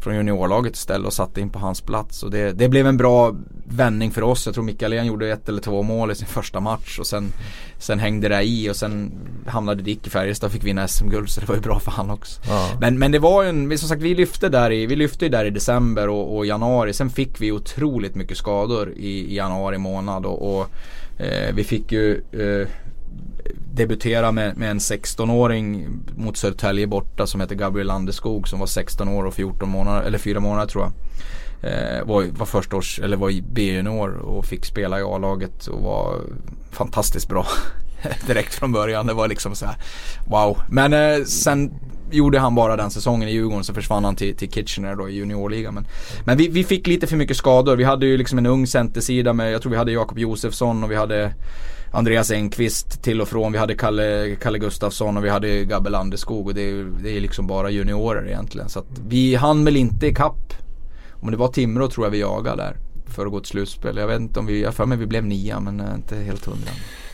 från juniorlaget istället och satte in på hans plats. Och det, det blev en bra vändning för oss. Jag tror Alén gjorde ett eller två mål i sin första match och sen, sen hängde det i och sen hamnade Dick i Färjestad och fick vinna SM-guld så det var ju bra för han också. Ja. Men, men det var ju en, som sagt vi lyfte där i, vi lyfte där i december och, och januari. Sen fick vi otroligt mycket skador i, i januari månad och, och eh, vi fick ju eh, debutera med, med en 16-åring mot Södertälje borta som heter Gabriel Landeskog som var 16 år och 14 månader, eller 4 månader tror jag. Eh, var, var första års, eller var i B-junior och fick spela i A-laget och var fantastiskt bra. Direkt från början. Det var liksom så här, wow. Men eh, sen gjorde han bara den säsongen i Djurgården så försvann han till, till Kitchener då i juniorligan. Men, men vi, vi fick lite för mycket skador. Vi hade ju liksom en ung centersida med, jag tror vi hade Jakob Josefsson och vi hade Andreas Engqvist till och från. Vi hade Kalle, Kalle Gustafsson och vi hade Gabbe Landeskog och det är, det är liksom bara juniorer egentligen. Så att vi hann väl inte ikapp. Om det var Timrå tror jag vi jagade där. För att gå till slutspel. Jag vet inte om vi, jag för mig vi blev nia men eh, inte helt hundra.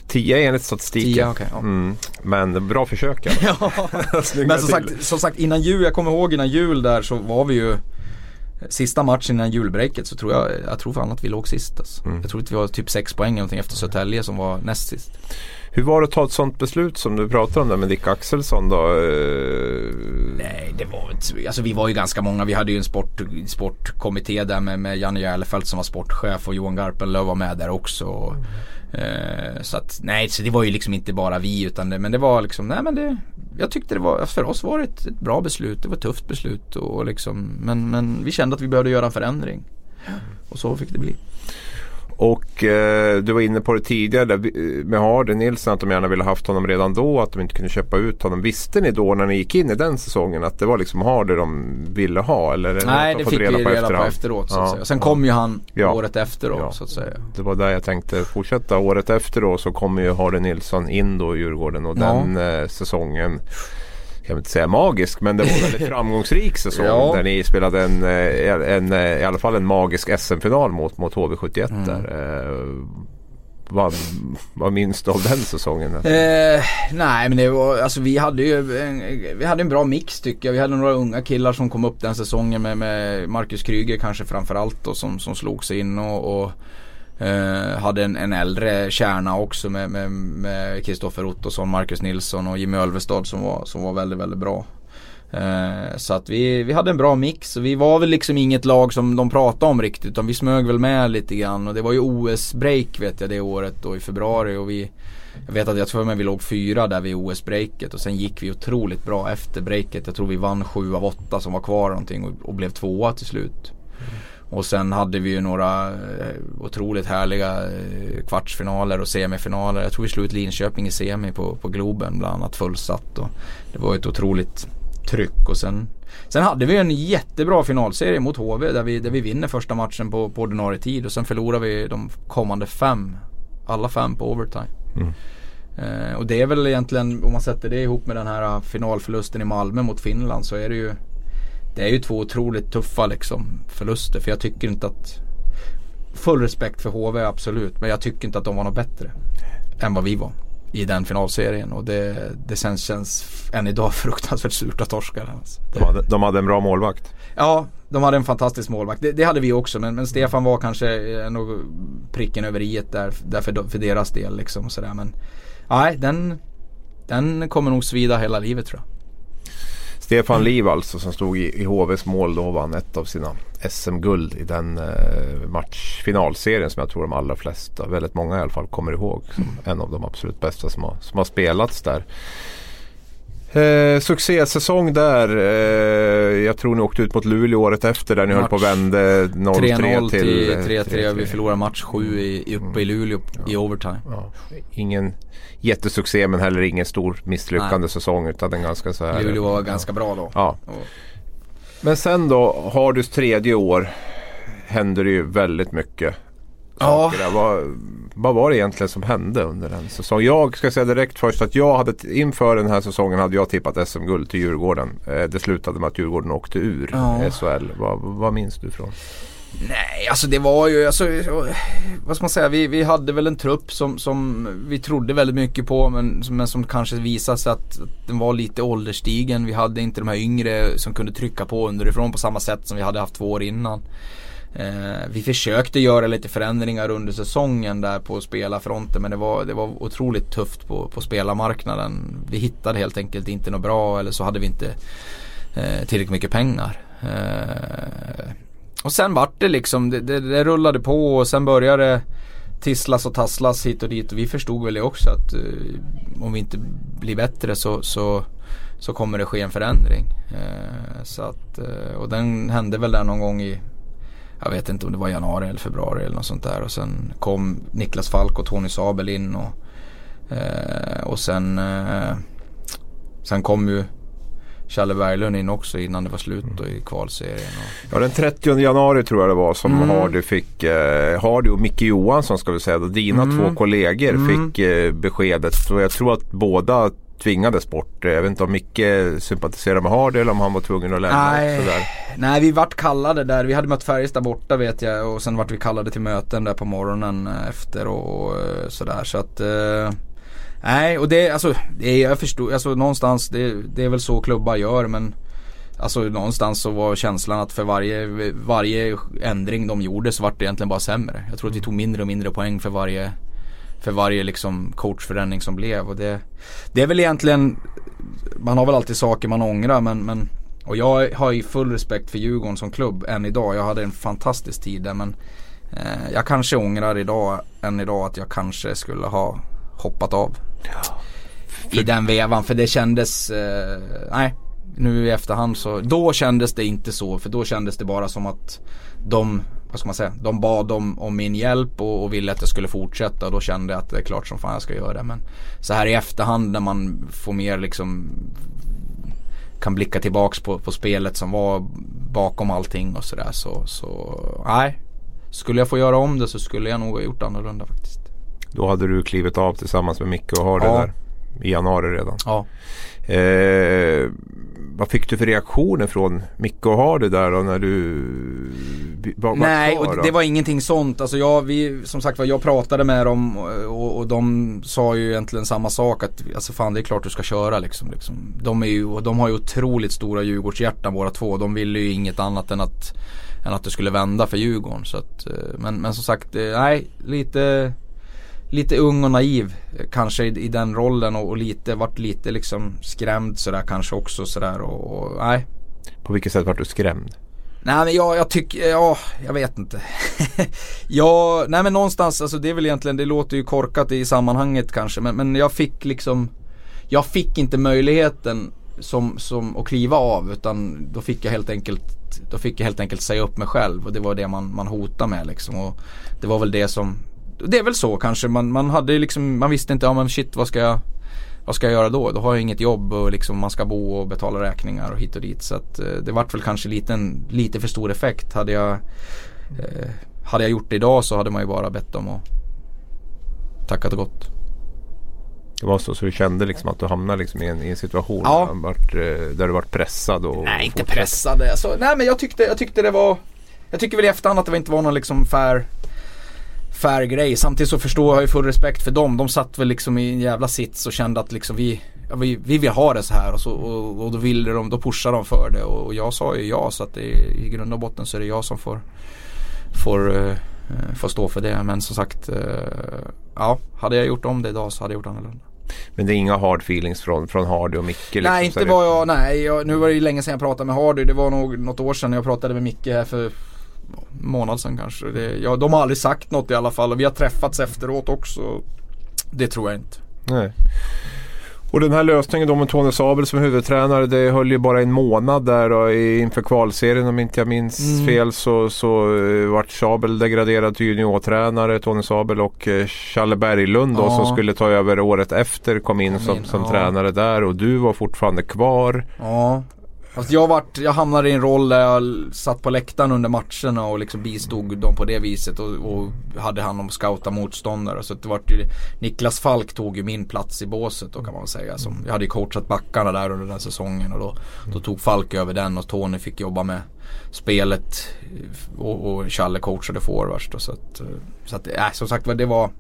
10 enligt statistiken. Tia, okej, ja. mm. Men bra försök. Ja. Men som sagt, som sagt innan jul, jag kommer ihåg innan jul där så var vi ju Sista matchen innan julbreaket så tror jag, jag tror fan att vi låg sist alltså. Mm. Jag tror att vi var typ sex poäng eller någonting efter Södertälje som var näst sist. Hur var det att ta ett sånt beslut som du pratar om där med Dick Axelsson då? Eh, Nej det var inte, alltså vi var ju ganska många. Vi hade ju en sport, sportkommitté där med, med Janne Järlefelt som var sportchef och Johan Garpenlöv var med där också. Eh, så att nej, så det var ju liksom inte bara vi utan det, men det var liksom, nej men det jag tyckte det var, för oss var det ett, ett bra beslut. Det var ett tufft beslut och liksom, men, men vi kände att vi behövde göra en förändring. Och så fick det bli. Och eh, du var inne på det tidigare vi- med Hardy Nilsson att de gärna ville haft honom redan då. Att de inte kunde köpa ut honom. Visste ni då när ni gick in i den säsongen att det var liksom Hardy de ville ha? Eller Nej de det fick vi reda på, efterhand? efteråt så att Ja, säga. Sen ja. kom ju han Ja. året efter då så att säga. Det var där jag tänkte fortsätta. Året efter då så kommer ju Hardy Nilsson in då i Djurgården och den eh, säsongen jag vill inte säga magisk men det var en väldigt framgångsrik säsong Ja. där ni spelade en, eh, en, eh, i alla fall en magisk SM-final mot, mot HV71 Mm. där. Eh, vad, vad minns du av den säsongen? Eh, nej men det var, alltså vi hade ju en, vi hade en bra mix tycker jag. Vi hade några unga killar som kom upp den säsongen med, med Marcus Kryger kanske framförallt då som, som slog sig in och, och eh, hade en, en äldre kärna också med Kristoffer Ottosson, Marcus Nilsson och Jimmy Ölvestad som var, som var väldigt, väldigt bra. Eh, så att vi, vi hade en bra mix och vi var väl liksom inget lag som de pratade om riktigt utan vi smög väl med lite grann och det var ju OS-break vet jag det året då i februari och vi Jag vet att jag tror att vi låg fyra där vid OS-breaket och sen gick vi otroligt bra efter breaket. Jag tror vi vann sju av åtta som var kvar någonting och, och blev tvåa till slut. Och sen hade vi ju några eh, otroligt härliga eh, kvartsfinaler och semifinaler. Jag tror vi slog ut Linköping i semi på, på Globen bland annat fullsatt. Och det var ett otroligt tryck och sen Sen hade vi en jättebra finalserie mot HV där vi, där vi vinner första matchen på, på ordinarie tid och sen förlorar vi de kommande fem. Alla fem på overtime. Mm. Eh, och det är väl egentligen om man sätter det ihop med den här finalförlusten i Malmö mot Finland så är det ju Det är ju två otroligt tuffa liksom förluster för jag tycker inte att Full respekt för HV absolut men jag tycker inte att de var något bättre än vad vi var i den finalserien och det, det känns, känns än idag fruktansvärt surt att torska den. Alltså. De hade, de hade en bra målvakt. Ja, de hade en fantastisk målvakt. Det, det hade vi också men, men Stefan var kanske eh, nog pricken över i där, där för, för deras del liksom. Sådär. Men nej, den, den kommer nog svida hela livet tror jag. Stefan Liv alltså som stod i, i HVs mål då vann ett av sina SM-guld i den eh, matchfinalserien som jag tror de allra flesta, väldigt många i alla fall, kommer ihåg. Som mm. en av de absolut bästa som har, som har spelats där. Eh, succésäsong där. Eh, jag tror ni åkte ut mot Luleå året efter där ni match. höll på och vände 0-3 till 3-3. Vi förlorade match 7 i, uppe i Luleå ja. i overtime. Ja. Ingen jättesuccé men heller ingen stor misslyckande Nej. säsong utan en ganska så här. Luleå var ganska bra då. Ja. Men sen då, Hardys tredje år händer det ju väldigt mycket. Ja. Vad, vad var det egentligen som hände under den säsongen? Jag ska säga direkt först att jag hade inför den här säsongen hade jag tippat SM-guld till Djurgården. Eh, det slutade med att Djurgården åkte ur ja. SHL. Vad, vad minns du från? Nej, alltså det var ju, alltså, vad ska man säga, vi, vi hade väl en trupp som, som vi trodde väldigt mycket på men, men som kanske visade sig att, att den var lite ålderstigen. Vi hade inte de här yngre som kunde trycka på underifrån på samma sätt som vi hade haft två år innan. Eh, vi försökte göra lite förändringar under säsongen där på spelarfronten men det var, det var otroligt tufft på, på spelarmarknaden. Vi hittade helt enkelt inte något bra eller så hade vi inte eh, tillräckligt mycket pengar. Eh, och sen vart det liksom, det, det, det, rullade på och sen började det tisslas och tasslas hit och dit och vi förstod väl det också att eh, om vi inte blir bättre så, så, så kommer det ske en förändring. Eh, så att, eh, och den hände väl där någon gång i jag vet inte om det var januari eller februari eller något sånt där. Och sen kom Niklas Falk och Tony Sabel in och, eh, och sen, eh, sen kom ju Challe Berglund in också innan det var slut då i kvalserien. Och... Ja den 30 januari tror jag det var som mm. Hardy fick, eh, Hardy och Micke Johansson ska vi säga, då, dina mm. två kollegor mm. fick eh, beskedet. Så jag tror att båda tvingades bort. Jag vet inte om Micke sympatiserade med Hardy eller om han var tvungen att lämna. Nej, sådär. Nej vi vart kallade där. Vi hade mött Färjestad borta vet jag och sen vart vi kallade till möten där på morgonen eh, efter och, och eh, sådär. Så att eh, Nej och det, alltså, det är, jag förstår, alltså någonstans det, det är väl så klubbar gör men Alltså någonstans så var känslan att för varje, varje ändring de gjorde så vart det egentligen bara sämre. Jag tror att vi tog mindre och mindre poäng för varje för varje liksom coachförändring som blev. Och det, det är väl egentligen, man har väl alltid saker man ångrar men, men och jag har ju full respekt för Djurgården som klubb än idag. Jag hade en fantastisk tid där men eh, jag kanske ångrar idag, än idag att jag kanske skulle ha hoppat av. Ja. I den vevan för det kändes, eh, nej nu i efterhand så, då kändes det inte så för då kändes det bara som att de vad ska man säga, de bad om, om min hjälp och, och, ville att jag skulle fortsätta och då kände jag att det är klart som fan jag ska göra det. Men så här i efterhand när man får mer liksom kan blicka tillbaks på, på spelet som var bakom allting och sådär så, så nej. Skulle jag få göra om det så skulle jag nog ha gjort annorlunda faktiskt. Då hade du klivit av tillsammans med Micke och har det där i januari redan. Ja. Eh, vad fick du för reaktioner från Micke och Hardy där då när du Nej, kvar och då? det var ingenting sånt. Alltså jag, vi, som sagt var, jag pratade med dem och, och de sa ju egentligen samma sak. Att alltså fan det är klart du ska köra liksom. liksom. De, är ju, de har ju otroligt stora Djurgårdshjärtan båda två. De ville ju inget annat än att, än att det skulle vända för Djurgården. Så att, eh, men, men som sagt, eh, nej, lite lite ung och naiv eh, kanske i, i den rollen och, och, lite, vart lite liksom skrämd sådär kanske också sådär och, och nej. På vilket sätt vart du skrämd? Nej men jag, jag tycker, ja, jag vet inte. ja, nej men någonstans, alltså det är väl egentligen, det låter ju korkat i sammanhanget kanske men, men jag fick liksom Jag fick inte möjligheten som, som att kliva av utan då fick jag helt enkelt Då fick jag helt enkelt säga upp mig själv och det var det man, man hotade med liksom och Det var väl det som Det är väl så kanske, man, man hade liksom, man visste inte, ja men shit vad ska jag vad ska jag göra då? Då har jag inget jobb och liksom man ska bo och betala räkningar och hit och dit. Så att, eh, det vart väl kanske liten, lite för stor effekt. Hade jag, eh, hade jag gjort det idag så hade man ju bara bett om att tackat och gått. Det var så, så du kände liksom att du hamnade liksom i, en, i en situation Ja. där, du vart, eh, där du vart pressad? Och, Nej, inte och- pressade. Alltså, nej men jag tyckte, jag tyckte det var Jag tycker väl i efterhand att det inte var någon liksom fair Fair grej. Samtidigt så förstår jag ju full respekt för dem. De satt väl liksom i en jävla sits och kände att liksom vi ja, vi, vi vill ha det så här och, så, och, och då ville de, då pushade de för det och, och jag sa ju ja så att det, är- i grund och botten så är det jag som får Får, eh, får stå för det. Men som sagt eh, Ja, hade jag gjort om det idag så hade jag gjort annorlunda. Men det är inga hard feelings från, från Hardy och Micke? Liksom, Nej inte var jag, nej jag, nu var det ju länge sedan jag pratade med Hardy. Det var nog något år sedan jag pratade med Micke här för månad sedan kanske. Det, ja, de har aldrig sagt något i alla fall och vi har träffats efteråt också. Det tror jag inte. Nej. Och den här lösningen då med Tony Sabel som huvudtränare det höll ju bara en månad där då, inför kvalserien om inte jag minns Mm. fel så, så uh, vart Sabel degraderad till juniortränare Tony Sabel och uh, Challe Berglund då Ja. som skulle ta över året efter kom in Kom som, in, som ja. tränare där och du var fortfarande kvar. Ja. Fast jag, vart, jag hamnade i en roll där jag satt på läktaren under matcherna och liksom bistod dem på det viset och, och hade hand om att scouta motståndare. Så det vart ju, Niklas Falk tog ju min plats i båset då kan man säga. Som, jag hade ju coachat backarna där under den säsongen och då, då tog Falk över den och Tony fick jobba med spelet och, och Challe coachade forwards då. Så att, eh, så att äh, som sagt det var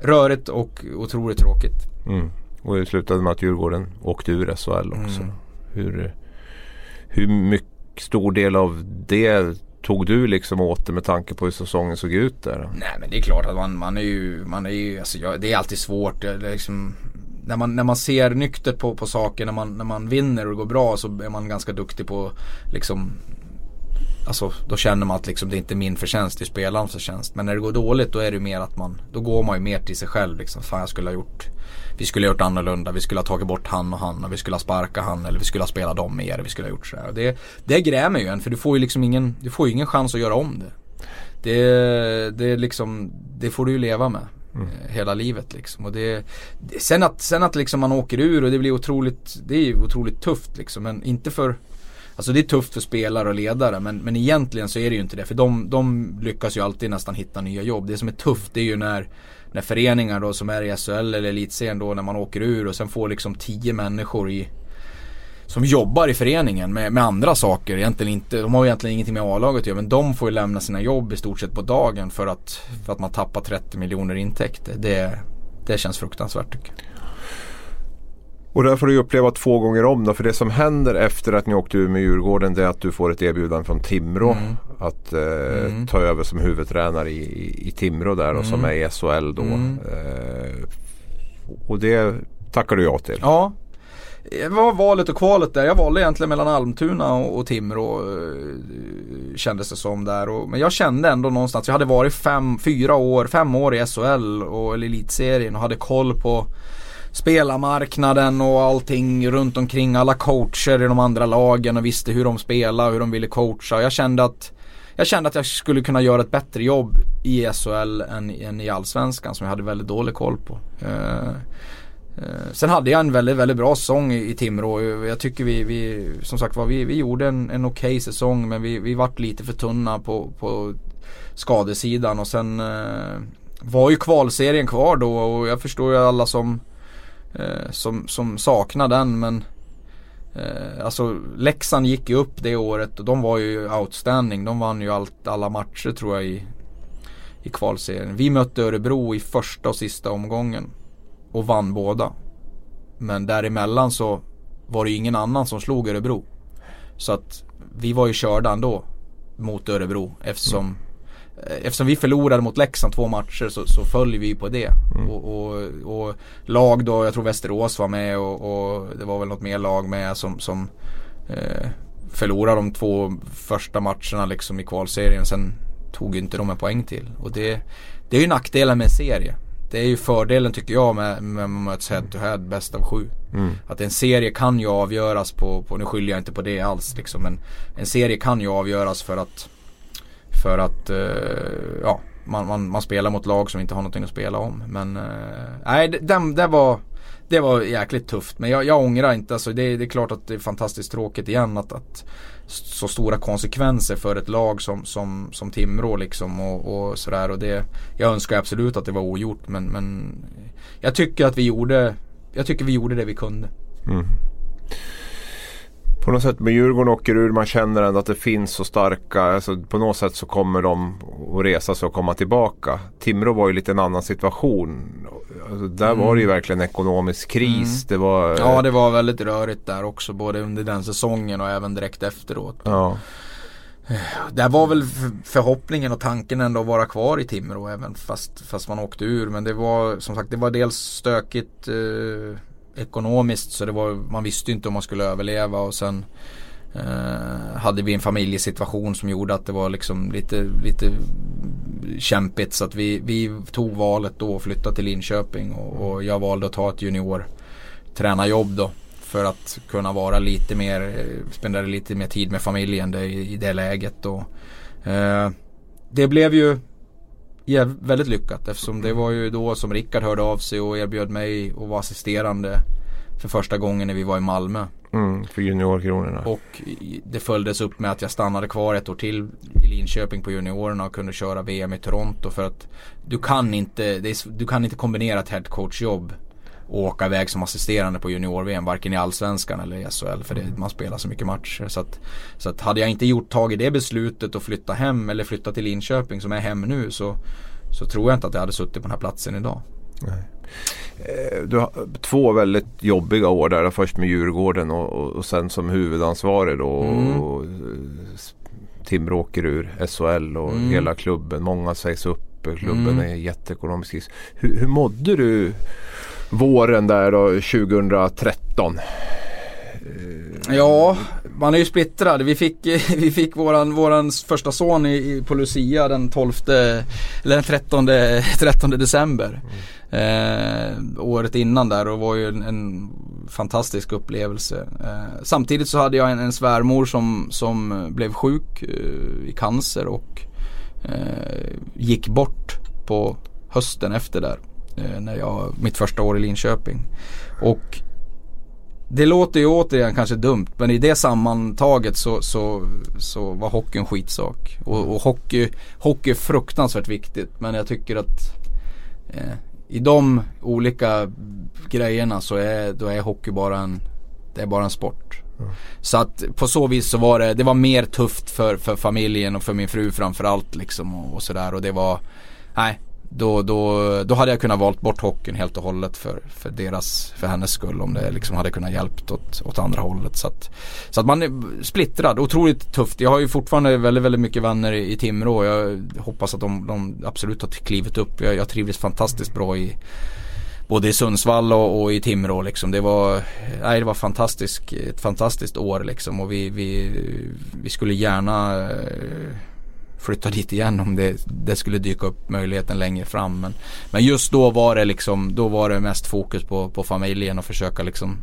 rörigt och otroligt tråkigt. Mm. Och det slutade med att Djurgården åkte ur SHL också. Mm. Hur, hur mycket stor del av det tog du liksom åt det med tanke på hur säsongen såg ut där? Nej men det är klart att man, man är ju, man är ju, alltså jag, det är alltid svårt. Eh, det är liksom, när, man, när man ser nyktert på, på saker, när man, när man vinner och det går bra så är man ganska duktig på liksom Alltså då känner man att liksom, det är inte min förtjänst, det är spelarens förtjänst. Men när det går dåligt då är det mer att man, då går man ju mer till sig själv liksom. Fan jag skulle ha gjort, vi skulle ha gjort annorlunda, vi skulle ha tagit bort han och han och vi skulle ha sparkat han eller vi skulle ha spelat dem mer, vi skulle ha gjort sådär. Det, det grämer ju en för du får ju liksom ingen, du får ju ingen chans att göra om det. Det, det liksom, det får du ju leva med. eh, Hela livet liksom. Och det, sen att, sen att liksom man åker ur och det blir otroligt, det är ju otroligt tufft liksom. Men inte för, alltså det är tufft för spelare och ledare. Men, men egentligen så är det ju inte det. För de, de lyckas ju alltid nästan hitta nya jobb. Det som är tufft det är ju när, när föreningar då som är i SHL eller Elitserien då när man åker ur och sen får liksom tio människor i som jobbar i föreningen med, med andra saker. Egentligen inte, de har ju egentligen ingenting med A-laget att göra men de får ju lämna sina jobb i stort sett på dagen för att, för att man tappar 30 miljoner intäkter. Det, det känns fruktansvärt tycker jag. Och där får du uppleva två gånger om då. För det som händer efter att ni åkte ur med Djurgården det är att du får ett erbjudande från Timrå. Mm. Att eh, ta över som huvudtränare i, i, i Timrå där och som är i SHL då. Mm. Eh, och det tackar du ja till. Ja. Det var valet och kvalet där. Jag valde egentligen mellan Almtuna och, och Timrå. eh, Kändes det som där. Och, men jag kände ändå någonstans. Jag hade varit fem, fyra år, fem år i SHL och eller Elitserien och hade koll på spelarmarknaden och allting runt omkring. Alla coacher i de andra lagen och visste hur de spelade och hur de ville coacha. Jag kände att jag kände att jag skulle kunna göra ett bättre jobb i SHL än, än i Allsvenskan som jag hade väldigt dålig koll på. Eh, Eh, sen hade jag en väldigt, väldigt bra säsong i, i Timrå. Jag tycker vi, vi som sagt var, vi, vi gjorde en, en okej säsong men vi, vi vart lite för tunna på, på skadesidan och sen eh, var ju kvalserien kvar då och jag förstår ju alla som, eh, som, som saknar den men Eh, alltså Leksand gick ju upp det året och de var ju outstanding. De vann ju allt, alla matcher tror jag i, i kvalserien. Vi mötte Örebro i första och sista omgången. Och vann båda. Men däremellan så var det ju ingen annan som slog Örebro. Så att vi var ju körda ändå mot Örebro eftersom mm. Eftersom vi förlorade mot Leksand två matcher så, så följer vi på det. Mm. Och, och, och, lag då, jag tror Västerås var med och, och, det var väl något mer lag med som, som eh, förlorade de två första matcherna liksom i kvalserien. Sen tog inte de en poäng till. Och det, det är ju nackdelen med en serie. Det är ju fördelen tycker jag med, med att möts head to head bäst av sju. Mm. Att en serie kan ju avgöras på, på, nu skyller jag inte på det alls liksom. Men en serie kan ju avgöras för att för att eh, ja, man, man, man, spelar mot lag som inte har någonting att spela om. Men uh, nej, det, det, var det var jäkligt tufft. Men jag, jag ångrar inte. Alltså det, det, är klart att det är fantastiskt tråkigt igen att, att så stora konsekvenser för ett lag som, som, som Timrå liksom och, och sådär. Och det, jag önskar absolut att det var ogjort men, men jag tycker att vi gjorde jag tycker vi gjorde det vi kunde. Mm på något sätt med Djurgården åker ur. Man känner ändå att det finns så starka. Alltså, på något sätt så kommer de att resa sig och komma tillbaka. Timrå var ju lite en annan situation. Alltså, där mm. var det ju verkligen ekonomisk kris. Mm. Det var, ja det var väldigt rörigt där också. Både under den säsongen och även direkt efteråt. Ja. Där var väl förhoppningen och tanken ändå att vara kvar i Timrå även fast, fast man åkte ur. Men det var som sagt det var dels stökigt eh, ekonomiskt så det var, man visste inte om man skulle överleva och sen eh, hade vi en familjesituation som gjorde att det var liksom lite, lite kämpigt så att vi, vi tog valet då att flytta till Linköping och, och jag valde att ta ett junior tränarjobb då för att kunna vara lite mer, spendera lite mer tid med familjen det, i, i det läget. Och, eh, det blev ju ja, väldigt lyckat eftersom det var ju då som Rickard hörde av sig och erbjöd mig att vara assisterande för första gången när vi var i Malmö. Mm, för juniorkronorna. Och det följdes upp med att jag stannade kvar ett år till i Linköping på juniorerna och kunde köra VM i Toronto för att du kan inte, är, du kan inte kombinera ett headcoach-jobb och åka iväg som assisterande på junior-VM varken i Allsvenskan eller i SHL för det, man spelar så mycket matcher. Så att, så att hade jag inte gjort tag i det beslutet och flytta hem eller flytta till Linköping som är hem nu så, så tror jag inte att jag hade suttit på den här platsen idag. Nej. Eh, du har två väldigt jobbiga år där. Först med Djurgården och, och sen som huvudansvarig då. Mm. Och, Timrå åker ur SHL och mm. hela klubben. Många sägs upp. Klubben mm. är jätteekonomisk Hur, hur mådde du våren där då 2013? Ja, man är ju splittrad. Vi fick, vi fick våran, våran första son i, på Lucia den 12, eller den 13, 13 december. Mm. Eh, året innan där och var ju en, en fantastisk upplevelse. Eh, samtidigt så hade jag en, en svärmor som, som blev sjuk eh, i cancer och eh, gick bort på hösten efter där. Eh, när jag, mitt första år i Linköping. Och det låter ju återigen kanske dumt men i det sammantaget så, så, så var hockey en skitsak. Och, och hockey, hockey är fruktansvärt viktigt men jag tycker att eh, i de olika grejerna så är, då är hockey bara en, det är bara en sport. Mm. Så att på så vis så var det, det var mer tufft för, för familjen och för min fru framförallt liksom och, och sådär och det var, nej då, då, då hade jag kunnat valt bort hockeyn helt och hållet för, för deras, för hennes skull om det liksom hade kunnat hjälpt åt, åt andra hållet. Så att, så att man är splittrad, otroligt tufft. Jag har ju fortfarande väldigt, väldigt mycket vänner i, i Timrå. Jag hoppas att de, de absolut har klivit upp. Jag, jag trivdes fantastiskt bra i både i Sundsvall och, och, i Timrå liksom. Det var, nej, det var fantastisk, ett fantastiskt år liksom och vi, vi, vi skulle gärna eh, flytta dit igen om det, det skulle dyka upp möjligheten längre fram. Men, men just då var det liksom, då var det mest fokus på, på familjen och försöka liksom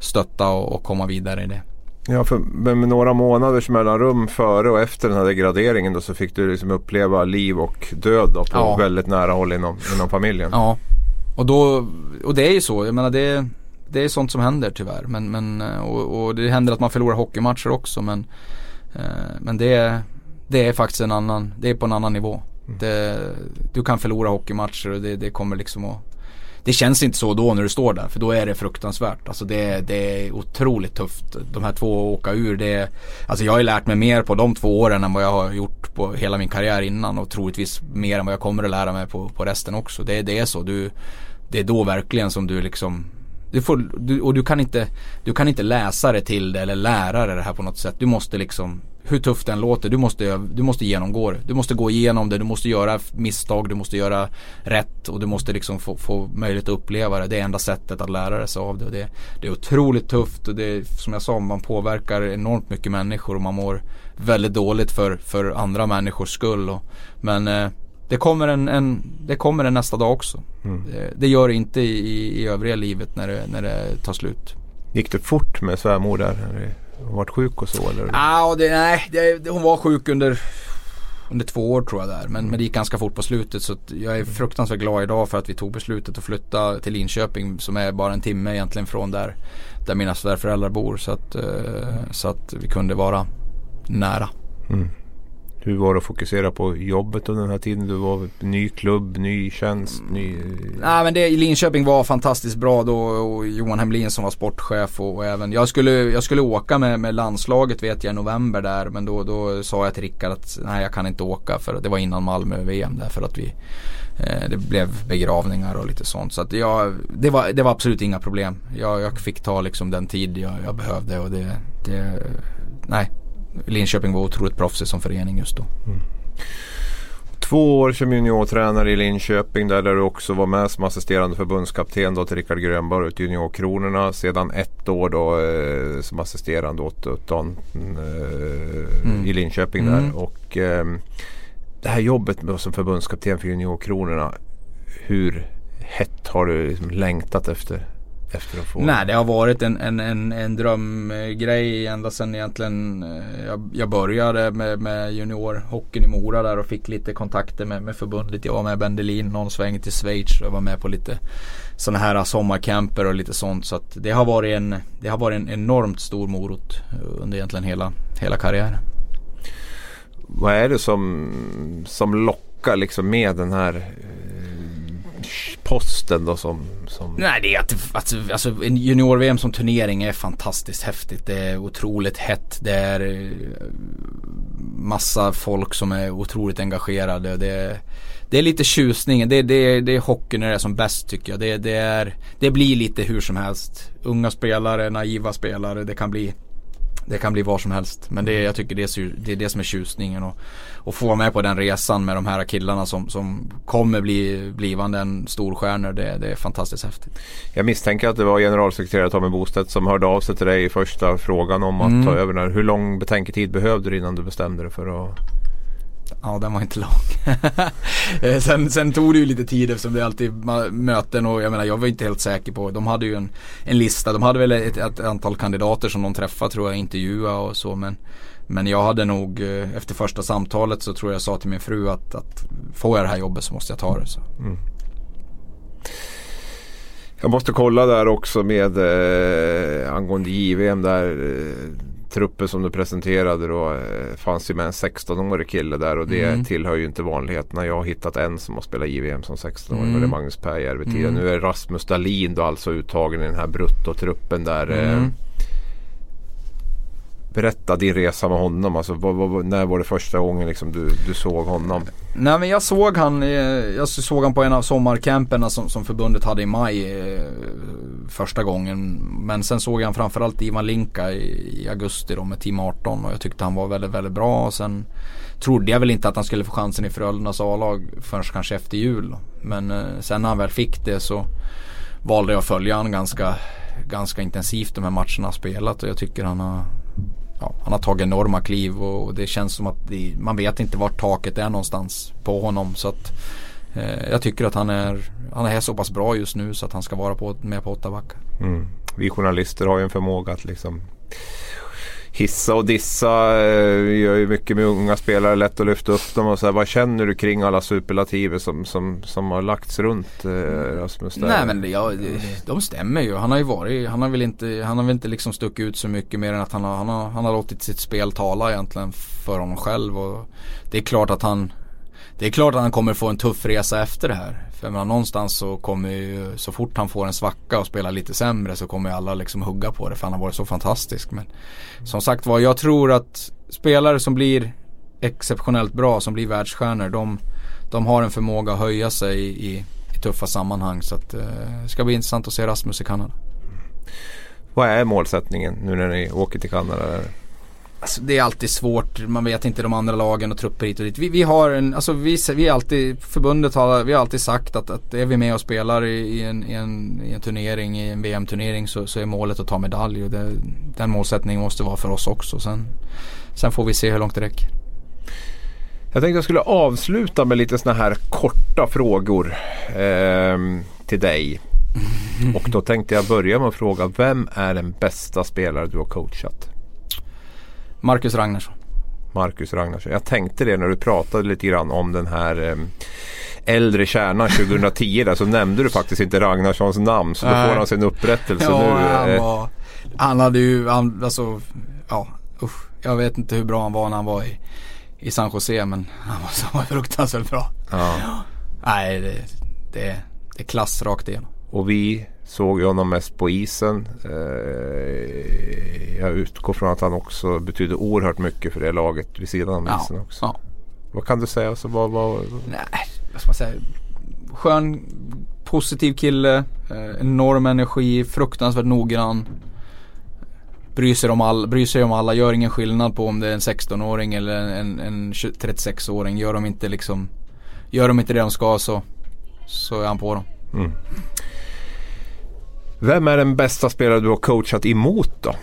stötta och, och komma vidare i det. Ja, för med några månaders mellanrum före och efter den här degraderingen då så fick du liksom uppleva liv och död då på ja. väldigt nära håll inom, inom familjen. Ja, och, då, och det är ju så. Jag menar det, det är sånt som händer tyvärr. Men, men, och, och det händer att man förlorar hockeymatcher också men, eh, men det, det är faktiskt en annan, det är på en annan nivå. Mm. Det, du kan förlora hockeymatcher och det, det kommer liksom att det känns inte så då när du står där för då är det fruktansvärt. Alltså det, det är otroligt tufft. De här två åka ur det Alltså jag har ju lärt mig mer på de två åren än vad jag har gjort på hela min karriär innan och troligtvis mer än vad jag kommer att lära mig på, på resten också. Det, det är så. Du, det är då verkligen som du liksom du får, du, och du kan, inte, du kan inte läsa det till det eller lära dig det här på något sätt. Du måste liksom hur tufft den låter, du måste, du måste genomgå det. Du måste gå igenom det, du måste göra misstag, du måste göra rätt och du måste liksom få, få möjlighet att uppleva det. Det är enda sättet att lära sig av det. Och det, det är otroligt tufft och det är som jag sa, man påverkar enormt mycket människor och man mår väldigt dåligt för, för andra människors skull. Och, men eh, det, kommer en, en, det kommer en nästa dag också. Mm. Det, det, gör det inte i, i övriga livet när det, när det tar slut. Gick det fort med svärmor där? Hon varit sjuk och så eller? Ah, det, nej, det, hon var sjuk under, under två år tror jag där. Men, men det gick ganska fort på slutet så jag är fruktansvärt glad idag för att vi tog beslutet att flytta till Linköping som är bara en timme egentligen från där, där mina svärföräldrar bor. Så att, uh, så att vi kunde vara nära. Mm. Hur var det att fokusera på jobbet under den här tiden? Du var ny klubb, ny tjänst, ny... Mm. Nej men det Linköping var fantastiskt bra då och Johan Hemlin som var sportchef och, och, även jag skulle, jag skulle åka med, med landslaget vet jag i november där men då, då sa jag till Rickard att nej jag kan inte åka för det var innan Malmö-VM där för att vi eh, det blev begravningar och lite sånt. Så att jag, det, var, det var absolut inga problem. Jag, jag fick ta liksom den tid jag, jag behövde och det, det nej Linköping var otroligt proffsig som förening just då. Mm. Två år som juniortränare i Linköping där, du också var med som assisterande förbundskapten då till Rickard Grönborg åt Juniorkronorna. Sedan ett år då eh, som assisterande åt, åt Dan eh, mm. i Linköping mm. där. Och eh, det här jobbet med som förbundskapten för Juniorkronorna. Hur hett har du liksom längtat efter efter att få? Nej det har varit en, en, en, en drömgrej ända sedan egentligen eh, jag, jag började med, med juniorhockeyn i Mora där och fick lite kontakter med, med förbundet. Jag var med Bendelin någon sväng till Schweiz och var med på lite sådana här sommarcamper och lite sånt. Så att det har varit en, det har varit en enormt stor morot under egentligen hela, hela karriären. Vad är det som, som lockar liksom med den här posten då som, som... Nej det är att, att alltså, en junior-VM som turnering är fantastiskt häftigt. Det är otroligt hett. Det är eh, massa folk som är otroligt engagerade. Det är, det är lite tjusning. Det, det, det är hockey när det är som bäst tycker jag. Det, det, är, det blir lite hur som helst. Unga spelare, naiva spelare. Det kan bli det kan bli var som helst. Men det, jag tycker det är, det är det som är tjusningen. Och, och få vara med på den resan med de här killarna som, som kommer bli blivande en storstjärnor. Det, det är fantastiskt häftigt. Jag misstänker att det var generalsekreterare Tommy Bostedt som hörde av sig till dig i första frågan om att mm. ta över. Hur lång betänketid behövde du innan du bestämde dig för att Ja den var inte lång. Eh, sen, sen tog det ju lite tid eftersom det är alltid möten och jag menar jag var inte helt säker på. De hade ju en, en lista. De hade väl ett, ett antal kandidater som de träffade tror jag intervjua och så men men jag hade nog eh, efter första samtalet så tror jag sa till min fru att, att får jag det här jobbet så måste jag ta det. Så. Mm. Jag måste kolla där också med eh, angående JVM där. Eh, truppen som du presenterade då eh, fanns ju med en 16-årig kille där och det mm. tillhör ju inte vanligheterna. Jag har hittat en som har spelat JVM som 16-åring mm. och det är Magnus Pääjärvi mm. Nu är Rasmus Dahlin då alltså uttagen i den här bruttotruppen där. Eh, mm. Berätta din resa med honom. Alltså, vad, vad, när var det första gången liksom, du, du såg honom? Nej men jag såg han, eh, jag såg han på en av sommarcamperna som, som förbundet hade i maj eh, första gången. Men sen såg jag framförallt Ivan Linka i, i, augusti då med Team 18 och jag tyckte han var väldigt, väldigt bra. Och sen trodde jag väl inte att han skulle få chansen i Frölundas A-lag förrän kanske efter jul. Men eh, sen när han väl fick det så valde jag att följa honom ganska, ganska intensivt de här matcherna han spelat och jag tycker han har ja, han har tagit enorma kliv och det känns som att det, man vet inte vart taket är någonstans på honom. Så att eh, jag tycker att han är, han är så pass bra just nu så att han ska vara på, med på åtta backar. Mm. Vi journalister har ju en förmåga att liksom hissa och dissa. Vi gör ju mycket med unga spelare, lätt att lyfta upp dem. Och så här, vad känner du kring alla superlativer som, som, som har lagts runt eh, Rasmus? Där? Nej men ja, de stämmer ju. Han har ju varit, han har väl inte, han har väl inte liksom stuckit ut så mycket mer än att han har, han har, han har låtit sitt spel tala egentligen för honom själv. Och det är klart att han det är klart att han kommer få en tuff resa efter det här. För menar, någonstans så kommer ju, så fort han får en svacka och spelar lite sämre så kommer ju alla liksom hugga på det för han har varit så fantastisk. Men som sagt var, jag tror att spelare som blir exceptionellt bra, som blir världsstjärnor, de, de har en förmåga att höja sig i, i, i tuffa sammanhang. Så att, eh, det ska bli intressant att se Rasmus i Kanada. Vad är målsättningen nu när ni åker till Kanada? Alltså, det är alltid svårt, man vet inte de andra lagen och trupper hit och dit. Vi, vi har en, alltså vi, vi alltid, förbundet har, vi har alltid sagt att, att är vi med och spelar i, i, en, i, en, i en turnering, i en VM-turnering så, så är målet att ta medalj och det, den målsättningen måste vara för oss också. Sen, sen får vi se hur långt det räcker. Jag tänkte jag skulle avsluta med lite sådana här korta frågor eh, till dig. Och då tänkte jag börja med att fråga, vem är den bästa spelare du har coachat? Marcus Ragnarsson. Marcus Ragnarsson. Jag tänkte det när du pratade lite grann om den här eh, äldre kärnan 2010 där så nämnde du faktiskt inte Ragnarssons namn så då får han sin upprättelse ja, nu. Han, eh. var, han hade ju, han, alltså, ja usch. Jag vet inte hur bra han var när han var i, i San Jose men han var, han var fruktansvärt bra. Ja. Nej, det, det, det är klass rakt igenom. Och vi såg ju honom mest på isen. Eh, jag utgår från att han också betyder oerhört mycket för det laget vid sidan av Ja, isen också. ja. Vad kan du säga? Så vad, vad, Nej, vad ska man säga. Skön, positiv kille, eh, enorm energi, fruktansvärt noggrann. Bryr sig, om all, bryr sig om alla, gör ingen skillnad på om det är en 16-åring eller en, en 20 36-åring. Gör de inte liksom, gör de inte det de ska så, så är han på dem. Vem är den bästa spelare du har coachat emot då?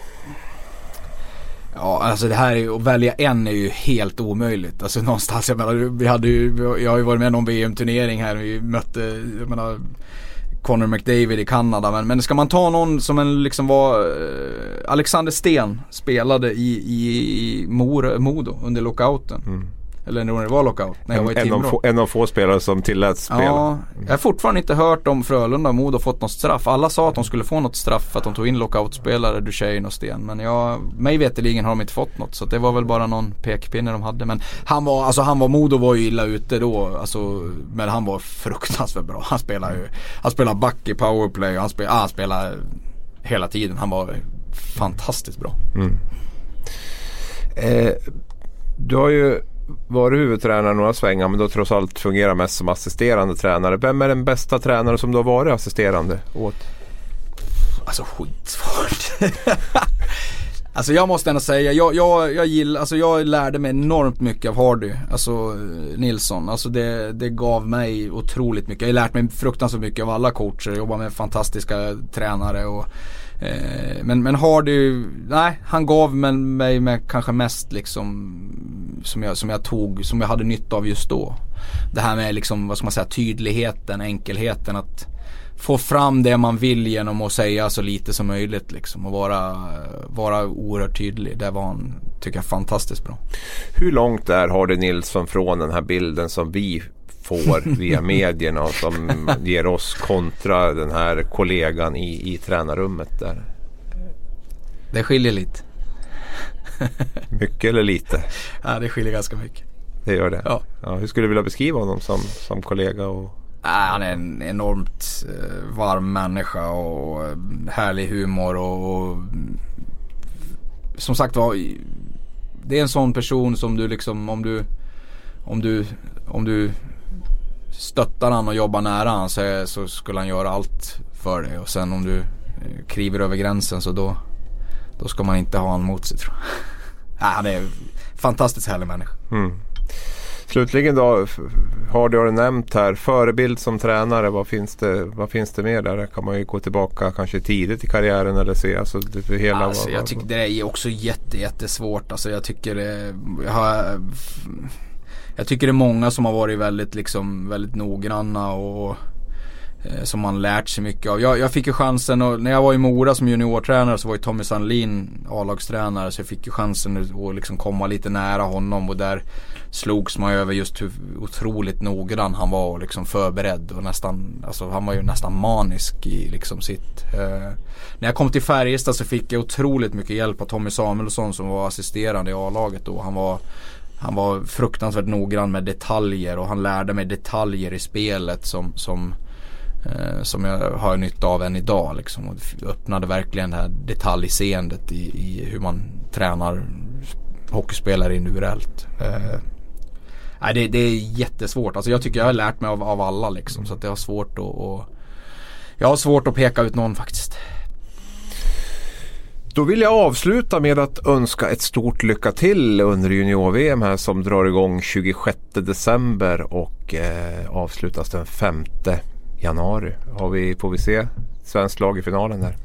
Ja, alltså det här är att välja en är ju helt omöjligt. Alltså någonstans, jag menar, vi hade ju, jag har ju varit med i någon VM-turnering här. Vi mötte, jag menar, Connor McDavid i Kanada. Men, men ska man ta någon som en liksom var, eh, Alexander Sten spelade i, i, i Mor, Modo under lockouten. Eller när det var lockout, när jag var i En, av få, en av få spelare som tilläts spela. Ja, jag har fortfarande inte hört om Frölunda och Modo fått något straff. Alla sa att de skulle få något straff för att de tog in lockoutspelare, Duchene och Sten. Men jag, mig veterligen har de inte fått något. Så det var väl bara någon pekpinne de hade. Men han var, alltså han var, Modo var ju illa ute då. Alltså, men han var fruktansvärt bra. Han spelar ju, han spelar back i powerplay och han spelar, ah, han spelar hela tiden. Han var fantastiskt bra. Eh, du har ju varit huvudtränare några svängar men då trots allt fungerar mest som assisterande tränare. Vem är den bästa tränare som du har varit assisterande åt? Alltså skitsvårt. alltså jag måste ändå säga, jag, jag, jag gillar, alltså jag lärde mig enormt mycket av Hardy, alltså Nilsson. Alltså det, det gav mig otroligt mycket. Jag har lärt mig fruktansvärt mycket av alla coacher, jobbar med fantastiska tränare och eh, men, men Hardy, nej han gav mig, mig med kanske mest liksom som jag, som jag tog, som jag hade nytta av just då. Det här med liksom, vad ska man säga, tydligheten, enkelheten att få fram det man vill genom att säga så lite som möjligt liksom och vara, vara oerhört tydlig. Det var han, tycker jag, fantastiskt bra. Hur långt är Hardy Nilsson från den här bilden som vi får via medierna och som ger oss kontra den här kollegan i, i tränarrummet där? Det skiljer lite. Mycket eller lite? Ja, det skiljer ganska mycket. Det gör det? Ja. hur skulle du vilja beskriva honom som, som kollega? Och... Ja, han är en enormt eh, varm människa och eh, härlig humor och, och som sagt var det är en sån person som du liksom om du om du om du stöttar han och jobbar nära han så, så skulle han göra allt för dig och sen om du eh, kliver över gränsen så då då ska man inte ha han mot sig tror jag. Nej, han är en fantastiskt härlig människa. Slutligen då, har du nämnt här, förebild som tränare, vad finns, det, vad finns det mer där? Kan man ju gå tillbaka kanske tidigt i karriären eller se alltså, det, hela. Alltså, jag tycker det är också jätte, jättesvårt. Alltså, jag tycker det, jag, har, jag tycker det är många som har varit väldigt, liksom, väldigt noggranna och eh, som man lärt sig mycket av. Jag, jag fick ju chansen och när jag var i Mora som juniortränare så var ju Tommy Sandlin A-lagstränare så jag fick ju chansen att liksom komma lite nära honom och där slogs man över just hur otroligt noggrann han var och liksom förberedd och nästan, alltså han var ju nästan manisk i liksom sitt. Eh, när jag kom till Färjestad så fick jag otroligt mycket hjälp av Tommy Samuelsson som var assisterande i A-laget då. Han var han var fruktansvärt noggrann med detaljer och han lärde mig detaljer i spelet som, som, eh, som jag har nytta av än idag. Liksom. Och öppnade verkligen det här detaljseendet i, i hur man tränar hockeyspelare individuellt. Eh, nej, det, det, är jättesvårt. Alltså jag tycker jag har lärt mig av, av alla liksom. Så att det har svårt att att jag har svårt att peka ut någon faktiskt. Då vill jag avsluta med att önska ett stort lycka till under junior-VM här som drar igång 26 december och eh, avslutas den 5 januari. Har vi, får vi se svenskt lag i finalen där?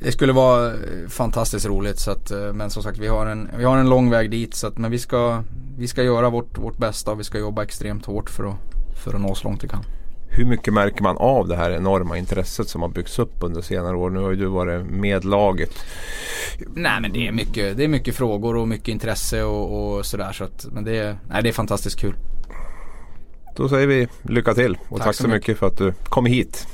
Det skulle vara eh, fantastiskt roligt så att, eh, men som sagt vi har en, vi har en lång väg dit så att, men vi ska, vi ska göra vårt, vårt bästa och vi ska jobba extremt hårt för att, för att nå så långt vi kan. Hur mycket märker man av det här enorma intresset som har byggts upp under senare år? Nu har ju du varit med laget. Nej men det är mycket, det är mycket frågor och mycket intresse och, och sådär. Så att, men det är, nej, det är fantastiskt kul. Då säger vi lycka till och tack, tack så mycket för att du kom hit.